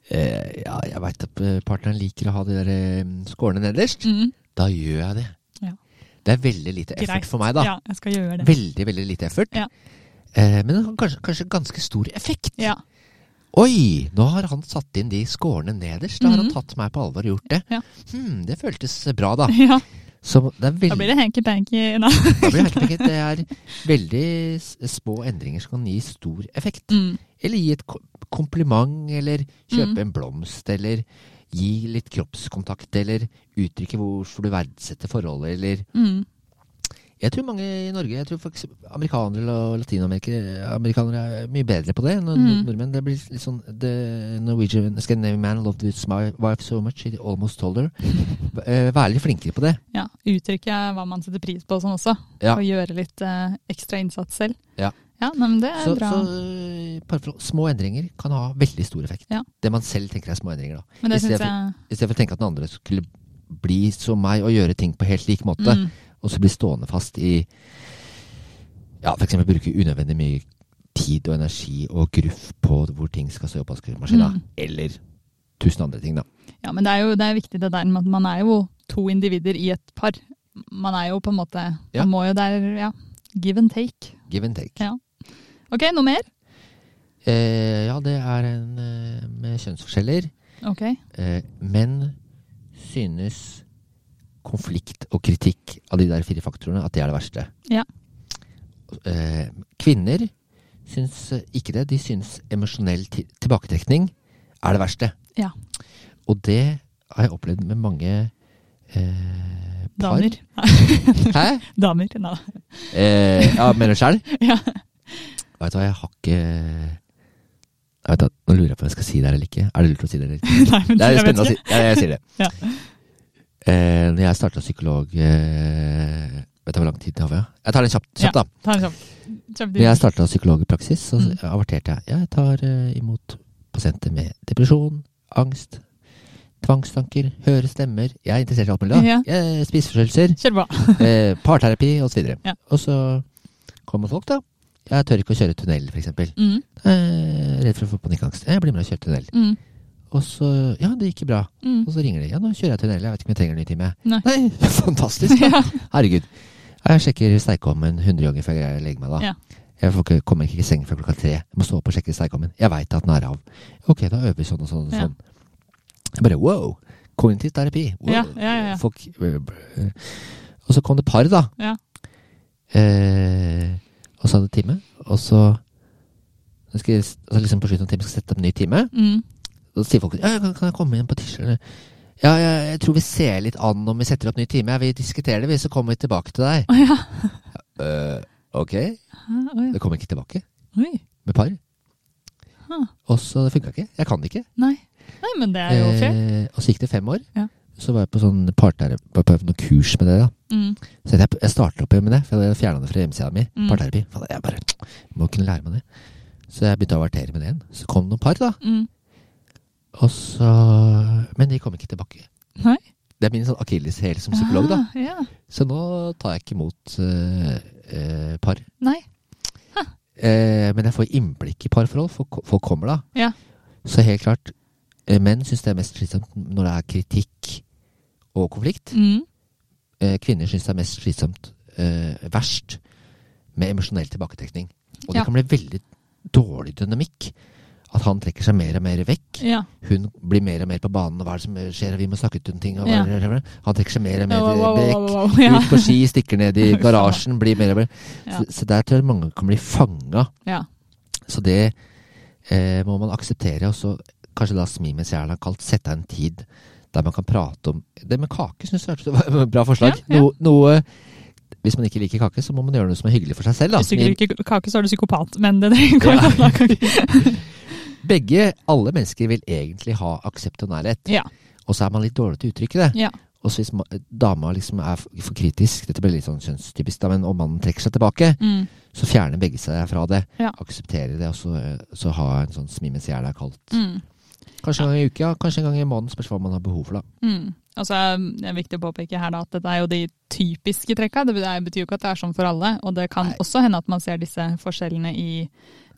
[SPEAKER 3] eh, Ja, jeg veit at eh, partneren liker å ha de der eh, skårene nederst.
[SPEAKER 2] Mm.
[SPEAKER 3] Da gjør jeg det.
[SPEAKER 2] Ja.
[SPEAKER 3] Det er veldig lite effort
[SPEAKER 2] Greit.
[SPEAKER 3] for meg, da.
[SPEAKER 2] Ja, jeg skal gjøre det.
[SPEAKER 3] Veldig, veldig lite effort.
[SPEAKER 2] Ja.
[SPEAKER 3] Eh, men det har kanskje, kanskje ganske stor effekt.
[SPEAKER 2] Ja.
[SPEAKER 3] Oi, nå har han satt inn de skårene nederst. Da har han
[SPEAKER 2] Mhm.
[SPEAKER 3] tatt meg på alvor og gjort det.
[SPEAKER 2] Ja.
[SPEAKER 3] Hmm, det føltes bra, da.
[SPEAKER 2] ja.
[SPEAKER 3] Så det veldig,
[SPEAKER 2] Da blir det hanky-panky.
[SPEAKER 3] Da blir det, helt det er veldig små endringer som kan gi stor effekt.
[SPEAKER 2] Mm.
[SPEAKER 3] Eller gi et kompliment, eller kjøpe
[SPEAKER 2] Mm.
[SPEAKER 3] en blomst, eller gi litt kroppskontakt, eller uttrykke hvorfor du verdsetter forholdet, eller
[SPEAKER 2] Mm.
[SPEAKER 3] Jeg tror mange i Norge, jeg tror faktisk amerikanere og latinamerikanere er mye bedre på det enn
[SPEAKER 2] Mm.
[SPEAKER 3] nordmenn. Det blir litt sånn The Norwegian Scandinavian man loved his wife so much he almost told her. [LAUGHS] Eh, Være litt flinkere på det.
[SPEAKER 2] Ja, Uttrykke hva man setter pris på og sånn også.
[SPEAKER 3] Ja.
[SPEAKER 2] Og gjøre litt eh, ekstra innsats selv.
[SPEAKER 3] Ja.
[SPEAKER 2] ja men det er
[SPEAKER 3] Så,
[SPEAKER 2] bra.
[SPEAKER 3] så eh, små endringer kan ha veldig stor effekt.
[SPEAKER 2] Ja.
[SPEAKER 3] Det man selv tenker er små endringer. da. i stedet
[SPEAKER 2] syns jeg
[SPEAKER 3] I stedet for å tenke at den andre skulle bli som meg og gjøre ting på helt lik måte,
[SPEAKER 2] mm.
[SPEAKER 3] Og så bli stående fast i Ja, f.eks. bruke unødvendig mye tid og energi og gruff på hvor ting skal stå i oppvaskmaskina.
[SPEAKER 2] Mm.
[SPEAKER 3] Eller tusen andre ting, da.
[SPEAKER 2] Ja, men det er jo det er viktig det der med at man er jo to individer i et par. Man er jo på en måte
[SPEAKER 3] Ja.
[SPEAKER 2] Man må jo der Ja. Give and take.
[SPEAKER 3] Give and take.
[SPEAKER 2] Ja. Ok, noe mer?
[SPEAKER 3] Eh, ja, det er en eh, med kjønnsforskjeller.
[SPEAKER 2] Ok.
[SPEAKER 3] Eh, menn synes konflikt og kritikk av de der fire faktorene at det er det verste.
[SPEAKER 2] Ja.
[SPEAKER 3] Eh, kvinner syns ikke det. De syns emosjonell ti- tilbaketrekning er det verste.
[SPEAKER 2] Ja.
[SPEAKER 3] Og det har jeg opplevd med mange eh, par.
[SPEAKER 2] Damer. [LAUGHS]
[SPEAKER 3] Hæ?
[SPEAKER 2] Damer. Nei.
[SPEAKER 3] Eh, ja, mener du sjøl? [LAUGHS]
[SPEAKER 2] Ja.
[SPEAKER 3] Vet du hva, jeg har ikke jeg vet, Nå lurer jeg på om jeg skal si det her eller ikke. Er det lurt å si det eller ikke? [LAUGHS]
[SPEAKER 2] Nei, men
[SPEAKER 3] Det er spennende å si. Ja, jeg sier det.
[SPEAKER 2] Ja.
[SPEAKER 3] Eh, når jeg starta psykolog eh, Vet du hvor lang tid det har vi? Jeg tar den kjapt, kjapt da.
[SPEAKER 2] Ta en Kjapt. kjapp
[SPEAKER 3] Når jeg starta psykologpraksis, så
[SPEAKER 2] Mm.
[SPEAKER 3] averterte jeg. Jeg tar eh, imot pasienter med depresjon, angst, tvangstanker, høre stemmer. Jeg er interessert i alt mulig. da.
[SPEAKER 2] Ja.
[SPEAKER 3] Jeg- Spiseforstyrrelser, [LAUGHS] eh, parterapi osv.
[SPEAKER 2] Ja.
[SPEAKER 3] Og så kommer folk, da. Jeg tør ikke å kjøre tunnel, f.eks.
[SPEAKER 2] Mm,
[SPEAKER 3] Eh, redd for å få panikkangst. Jeg blir med og kjører tunnel.
[SPEAKER 2] mm,
[SPEAKER 3] Og så Ja, det gikk bra.
[SPEAKER 2] mm.
[SPEAKER 3] Og så ringer de. Ja, nå kjører jeg tunnel. Jeg vet ikke om jeg trenger en ny time.
[SPEAKER 2] Nei. [LAUGHS]
[SPEAKER 3] fantastisk. [LAUGHS]
[SPEAKER 2] Ja.
[SPEAKER 3] Herregud. Jeg sjekker sterkeovnen 100 ganger før jeg legger meg da.
[SPEAKER 2] Ja.
[SPEAKER 3] Jeg får ikke, kommer ikke i seng før klokka tre. Jeg må stå opp og sjekke sterkeovnen. Jeg veit at den er av. Ok, da øver vi sånn og sånn og sånn. Jeg bare wow! Kognitiv terapi. Wow.
[SPEAKER 2] Ja, ja, ja, ja.
[SPEAKER 3] Folk øh, Og så kom det par, da.
[SPEAKER 2] Ja.
[SPEAKER 3] Eh, og så hadde time. Og så skal, altså liksom på slutten av timen skal sette opp en ny time.
[SPEAKER 2] Mm.
[SPEAKER 3] Så sier folk ja, kan, kan jeg komme inn på tirsdag? Ja, jeg, jeg tror vi ser litt an om vi setter opp ny time. Ja, vi diskuterer det, vi, så kommer vi tilbake til deg.
[SPEAKER 2] Oh, ja.
[SPEAKER 3] uh, ok.
[SPEAKER 2] Oh.
[SPEAKER 3] Det kommer ikke tilbake
[SPEAKER 2] Oi.
[SPEAKER 3] med par.
[SPEAKER 2] Huh.
[SPEAKER 3] Og så det funka ikke. Jeg kan det ikke.
[SPEAKER 2] Nei. Nei, men det er jo fair.
[SPEAKER 3] Uh, og så gikk det fem år.
[SPEAKER 2] Ja.
[SPEAKER 3] Så var jeg på sånn parterapi, på, på noen kurs med det. da.
[SPEAKER 2] Mm.
[SPEAKER 3] Så jeg, jeg starta opp med det, for jeg fjerna det fra hjemmesida mi.
[SPEAKER 2] Mm.
[SPEAKER 3] Parterapi. Jeg bare må kunne lære meg det. Så jeg begynte å avertere med det igjen. Så kom det noen par, da.
[SPEAKER 2] Mm.
[SPEAKER 3] Og så Men de kom ikke tilbake.
[SPEAKER 2] Nei.
[SPEAKER 3] Det er min sånn akilleshæl som psykolog, da.
[SPEAKER 2] Ah, ja.
[SPEAKER 3] Så nå tar jeg ikke imot uh, uh, par.
[SPEAKER 2] Nei.
[SPEAKER 3] Uh, men jeg får innblikk i parforhold. Folk, folk kommer da.
[SPEAKER 2] Ja.
[SPEAKER 3] Så helt klart, menn syns det er mest slitsomt når det er kritikk og konflikt.
[SPEAKER 2] Mm.
[SPEAKER 3] Kvinner syns det er mest slitsomt, verst, med emosjonell tilbaketrekning. Og det kan bli veldig dårlig dynamikk. At han trekker seg mer og mer vekk.
[SPEAKER 2] Ja.
[SPEAKER 3] Hun blir mer og mer på banen. og Hva er det som skjer? Vi må snakke ut om ting. Og
[SPEAKER 2] Ja.
[SPEAKER 3] Han trekker seg mer og mer
[SPEAKER 2] Wow, wow, wow,
[SPEAKER 3] vekk.
[SPEAKER 2] Ja.
[SPEAKER 3] Ut på ski, stikker ned i [LAUGHS] garasjen, blir mer og mer
[SPEAKER 2] Ja.
[SPEAKER 3] så, så der tror jeg mange kan bli fanga.
[SPEAKER 2] ja.
[SPEAKER 3] Så det eh, må man akseptere. Og så kanskje da smi mens der, kalt sette av en tid der man kan prate om Det med kake syns jeg var [LAUGHS] et bra forslag.
[SPEAKER 2] Ja, ja.
[SPEAKER 3] Noe, Hvis man ikke liker kake, så må man gjøre noe som er hyggelig for seg selv. Da.
[SPEAKER 2] Hvis du ikke liker kake, så er du psykopat, men det det kan kake. [LAUGHS]
[SPEAKER 3] Begge, alle mennesker vil egentlig ha aksept og nærhet.
[SPEAKER 2] Ja.
[SPEAKER 3] Og så er man litt dårlig til å uttrykke det.
[SPEAKER 2] Ja.
[SPEAKER 3] Og så hvis ma- dama liksom er for kritisk, dette blir litt sånn kjønnstypisk, da, men om mannen trekker seg tilbake,
[SPEAKER 2] Mm.
[SPEAKER 3] så fjerner begge seg fra det.
[SPEAKER 2] Ja.
[SPEAKER 3] Aksepterer det, og så, så ha en sånn smi mens jeg er kalt.
[SPEAKER 2] Mm.
[SPEAKER 3] Kanskje en gang i uka, kanskje en gang i måneden, spørs hva man har behov for, da.
[SPEAKER 2] Mm. Og så er det viktig å påpeke her da, at dette er jo de typiske trekka. Det betyr jo ikke at det er sånn for alle. Og det kan
[SPEAKER 3] Nei.
[SPEAKER 2] også hende at man ser disse forskjellene i,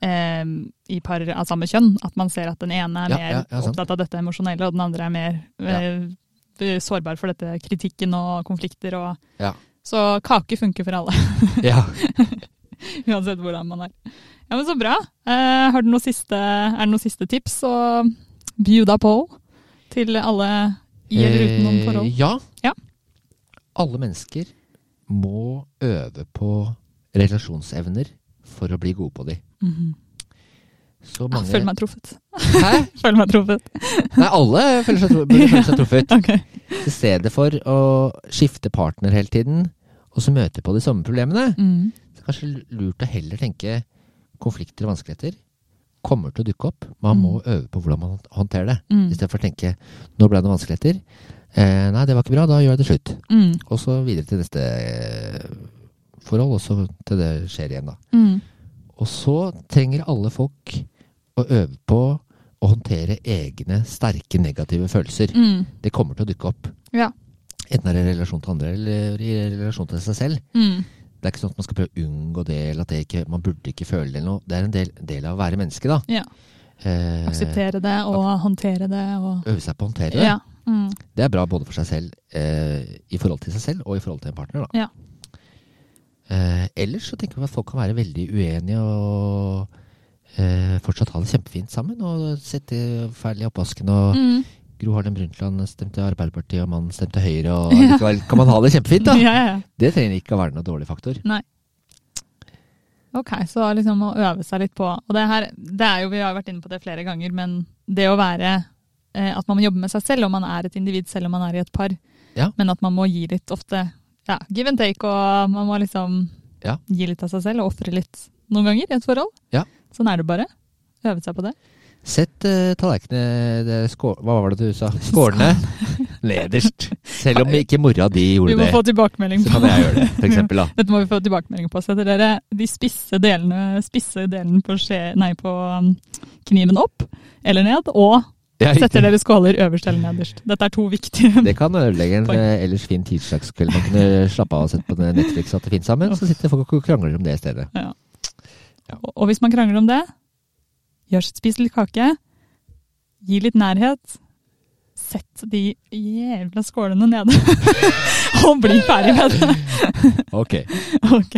[SPEAKER 2] eh, i par av samme kjønn. At man ser at den ene er
[SPEAKER 3] Ja,
[SPEAKER 2] mer
[SPEAKER 3] ja, ja,
[SPEAKER 2] opptatt av dette emosjonelle, og den andre er mer eh, sårbar for dette kritikken og konflikter. Og,
[SPEAKER 3] Ja.
[SPEAKER 2] Så kake funker for alle, [LAUGHS]
[SPEAKER 3] Ja. [LAUGHS]
[SPEAKER 2] uansett hvordan man er. Ja, men Så bra. Eh, har du noe siste, er det noen siste tips å bjuda på til alle i eller utenom
[SPEAKER 3] noen
[SPEAKER 2] forhold?
[SPEAKER 3] Ja.
[SPEAKER 2] Ja.
[SPEAKER 3] Alle mennesker må øve på relasjonsevner for å bli gode på de. Så mange...
[SPEAKER 2] Jeg Føler meg truffet.
[SPEAKER 3] Hæ? [LAUGHS]
[SPEAKER 2] Føler meg truffet.
[SPEAKER 3] Nei, alle føler seg, burde føle seg truffet. [LAUGHS]
[SPEAKER 2] okay.
[SPEAKER 3] I stedet for å skifte partner hele tiden, og så møte på de samme problemene.
[SPEAKER 2] Mm.
[SPEAKER 3] Så det er kanskje lurt å heller tenke konflikter og vanskeligheter kommer til å dukke opp. Man må øve på hvordan man håndterer det.
[SPEAKER 2] Mm.
[SPEAKER 3] I stedet for å tenke nå ble det vanskeligheter. Eh, nei, det var ikke bra, da gjør jeg det slutt.
[SPEAKER 2] Mm.
[SPEAKER 3] Og så videre til neste forhold, og så til det skjer igjen, da. Og så trenger alle folk å øve på å håndtere egne sterke negative følelser.
[SPEAKER 2] Mm.
[SPEAKER 3] Det kommer til å dukke opp.
[SPEAKER 2] Ja.
[SPEAKER 3] Enten er det i relasjon til andre eller i relasjon til seg selv.
[SPEAKER 2] Mm.
[SPEAKER 3] Det er ikke sånn at man skal prøve å unngå det, eller at det ikke, man burde ikke føle det. eller noe. Det er en del, del av å være menneske, da.
[SPEAKER 2] Ja.
[SPEAKER 3] Eh,
[SPEAKER 2] Akseptere det og håndtere det. Og...
[SPEAKER 3] øve seg på å håndtere det.
[SPEAKER 2] Ja. Mm.
[SPEAKER 3] Det er bra både for seg selv, eh, i forhold til seg selv, og i forhold til en partner. Da.
[SPEAKER 2] Ja.
[SPEAKER 3] Eh, ellers så tenker vi at folk kan være veldig uenige og eh, fortsatt ha det kjempefint sammen. Og sette feil i oppvasken. Og
[SPEAKER 2] Mm.
[SPEAKER 3] Gro Harlem Brundtland stemte Arbeiderpartiet, og mannen stemte Høyre. Og [LAUGHS] likevel kan man ha det kjempefint, da.
[SPEAKER 2] Ja, ja.
[SPEAKER 3] Det trenger ikke å være noe dårlig faktor. Nei.
[SPEAKER 2] Ok, så liksom å øve seg litt på Og det her, det er jo, vi har vært inne på det flere ganger, men det å være eh, At man må jobbe med seg selv, og man er et individ selv om man er i et par.
[SPEAKER 3] Ja.
[SPEAKER 2] Men at man må gi litt ofte ja, give and take, og man må liksom
[SPEAKER 3] Ja.
[SPEAKER 2] gi litt av seg selv og ofre litt noen ganger i et forhold.
[SPEAKER 3] Ja.
[SPEAKER 2] Sånn er det bare. Øve seg på det.
[SPEAKER 3] Sett uh, tallerkenene Hva var det du sa? Skålene Nederst. Selv om ikke mora di
[SPEAKER 2] Vi må
[SPEAKER 3] det,
[SPEAKER 2] få tilbakemelding
[SPEAKER 3] så
[SPEAKER 2] på
[SPEAKER 3] kan jeg gjøre det, for eksempel. Da. [LAUGHS]
[SPEAKER 2] Dette må vi få tilbakemelding på. Setter dere de spisse delene, spisse delen på, skje, nei, på um, kniven opp eller ned, og setter dere skåler øverst eller nederst. Dette er to viktige [LAUGHS]
[SPEAKER 3] Det kan ødelegge en [LAUGHS] eh, ellers fin tirsdagskveld. Man kunne slappe av og sett på Netflix at det finnes sammen, så sitter folk og krangler om det i stedet.
[SPEAKER 2] Og- Og hvis man krangler om det, gjør, spis litt kake, gi litt nærhet, sett de jævla skålene nede, [LAUGHS] og bli ferdig med det.
[SPEAKER 3] Ok.
[SPEAKER 2] Ok.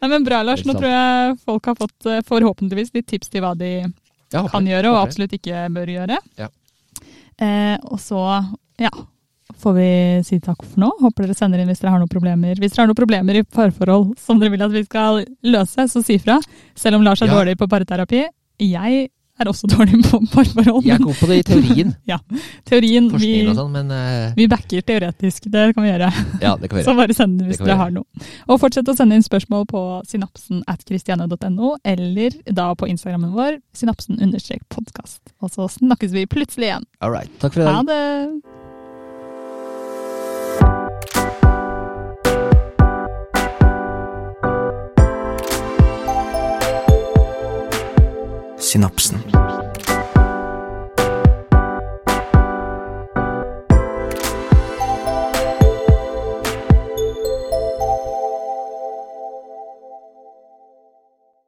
[SPEAKER 2] Nei, men bra, Lars. Nå tror jeg folk har fått eh, forhåpentligvis litt tips til hva de
[SPEAKER 3] Ja, håper
[SPEAKER 2] kan gjøre, og absolutt ikke bør gjøre.
[SPEAKER 3] Ja.
[SPEAKER 2] Eh, og så, ja, får vi si takk for nå. Håper dere sender inn hvis dere har noen problemer. Hvis dere har noen problemer i parforhold som dere vil at vi skal løse, så si fra. Selv om Lars er
[SPEAKER 3] Ja.
[SPEAKER 2] dårlig på parterapi. Jeg er også dårlig på parforhold.
[SPEAKER 3] Jeg er god på det i teorien, [LAUGHS] ja,
[SPEAKER 2] teorien, vi,
[SPEAKER 3] og sånn, men uh...
[SPEAKER 2] vi backer teoretisk. Det kan vi gjøre.
[SPEAKER 3] ja, det kan vi [LAUGHS] gjøre.
[SPEAKER 2] Så bare send det hvis dere har noe. Og fortsett å sende inn spørsmål på synapsen at christiane.no, eller da på Instagrammen vår, synapsen understrek podkast. Og så snakkes vi plutselig igjen.
[SPEAKER 3] All right. Takk for i
[SPEAKER 2] Ha det!
[SPEAKER 1] synapsen.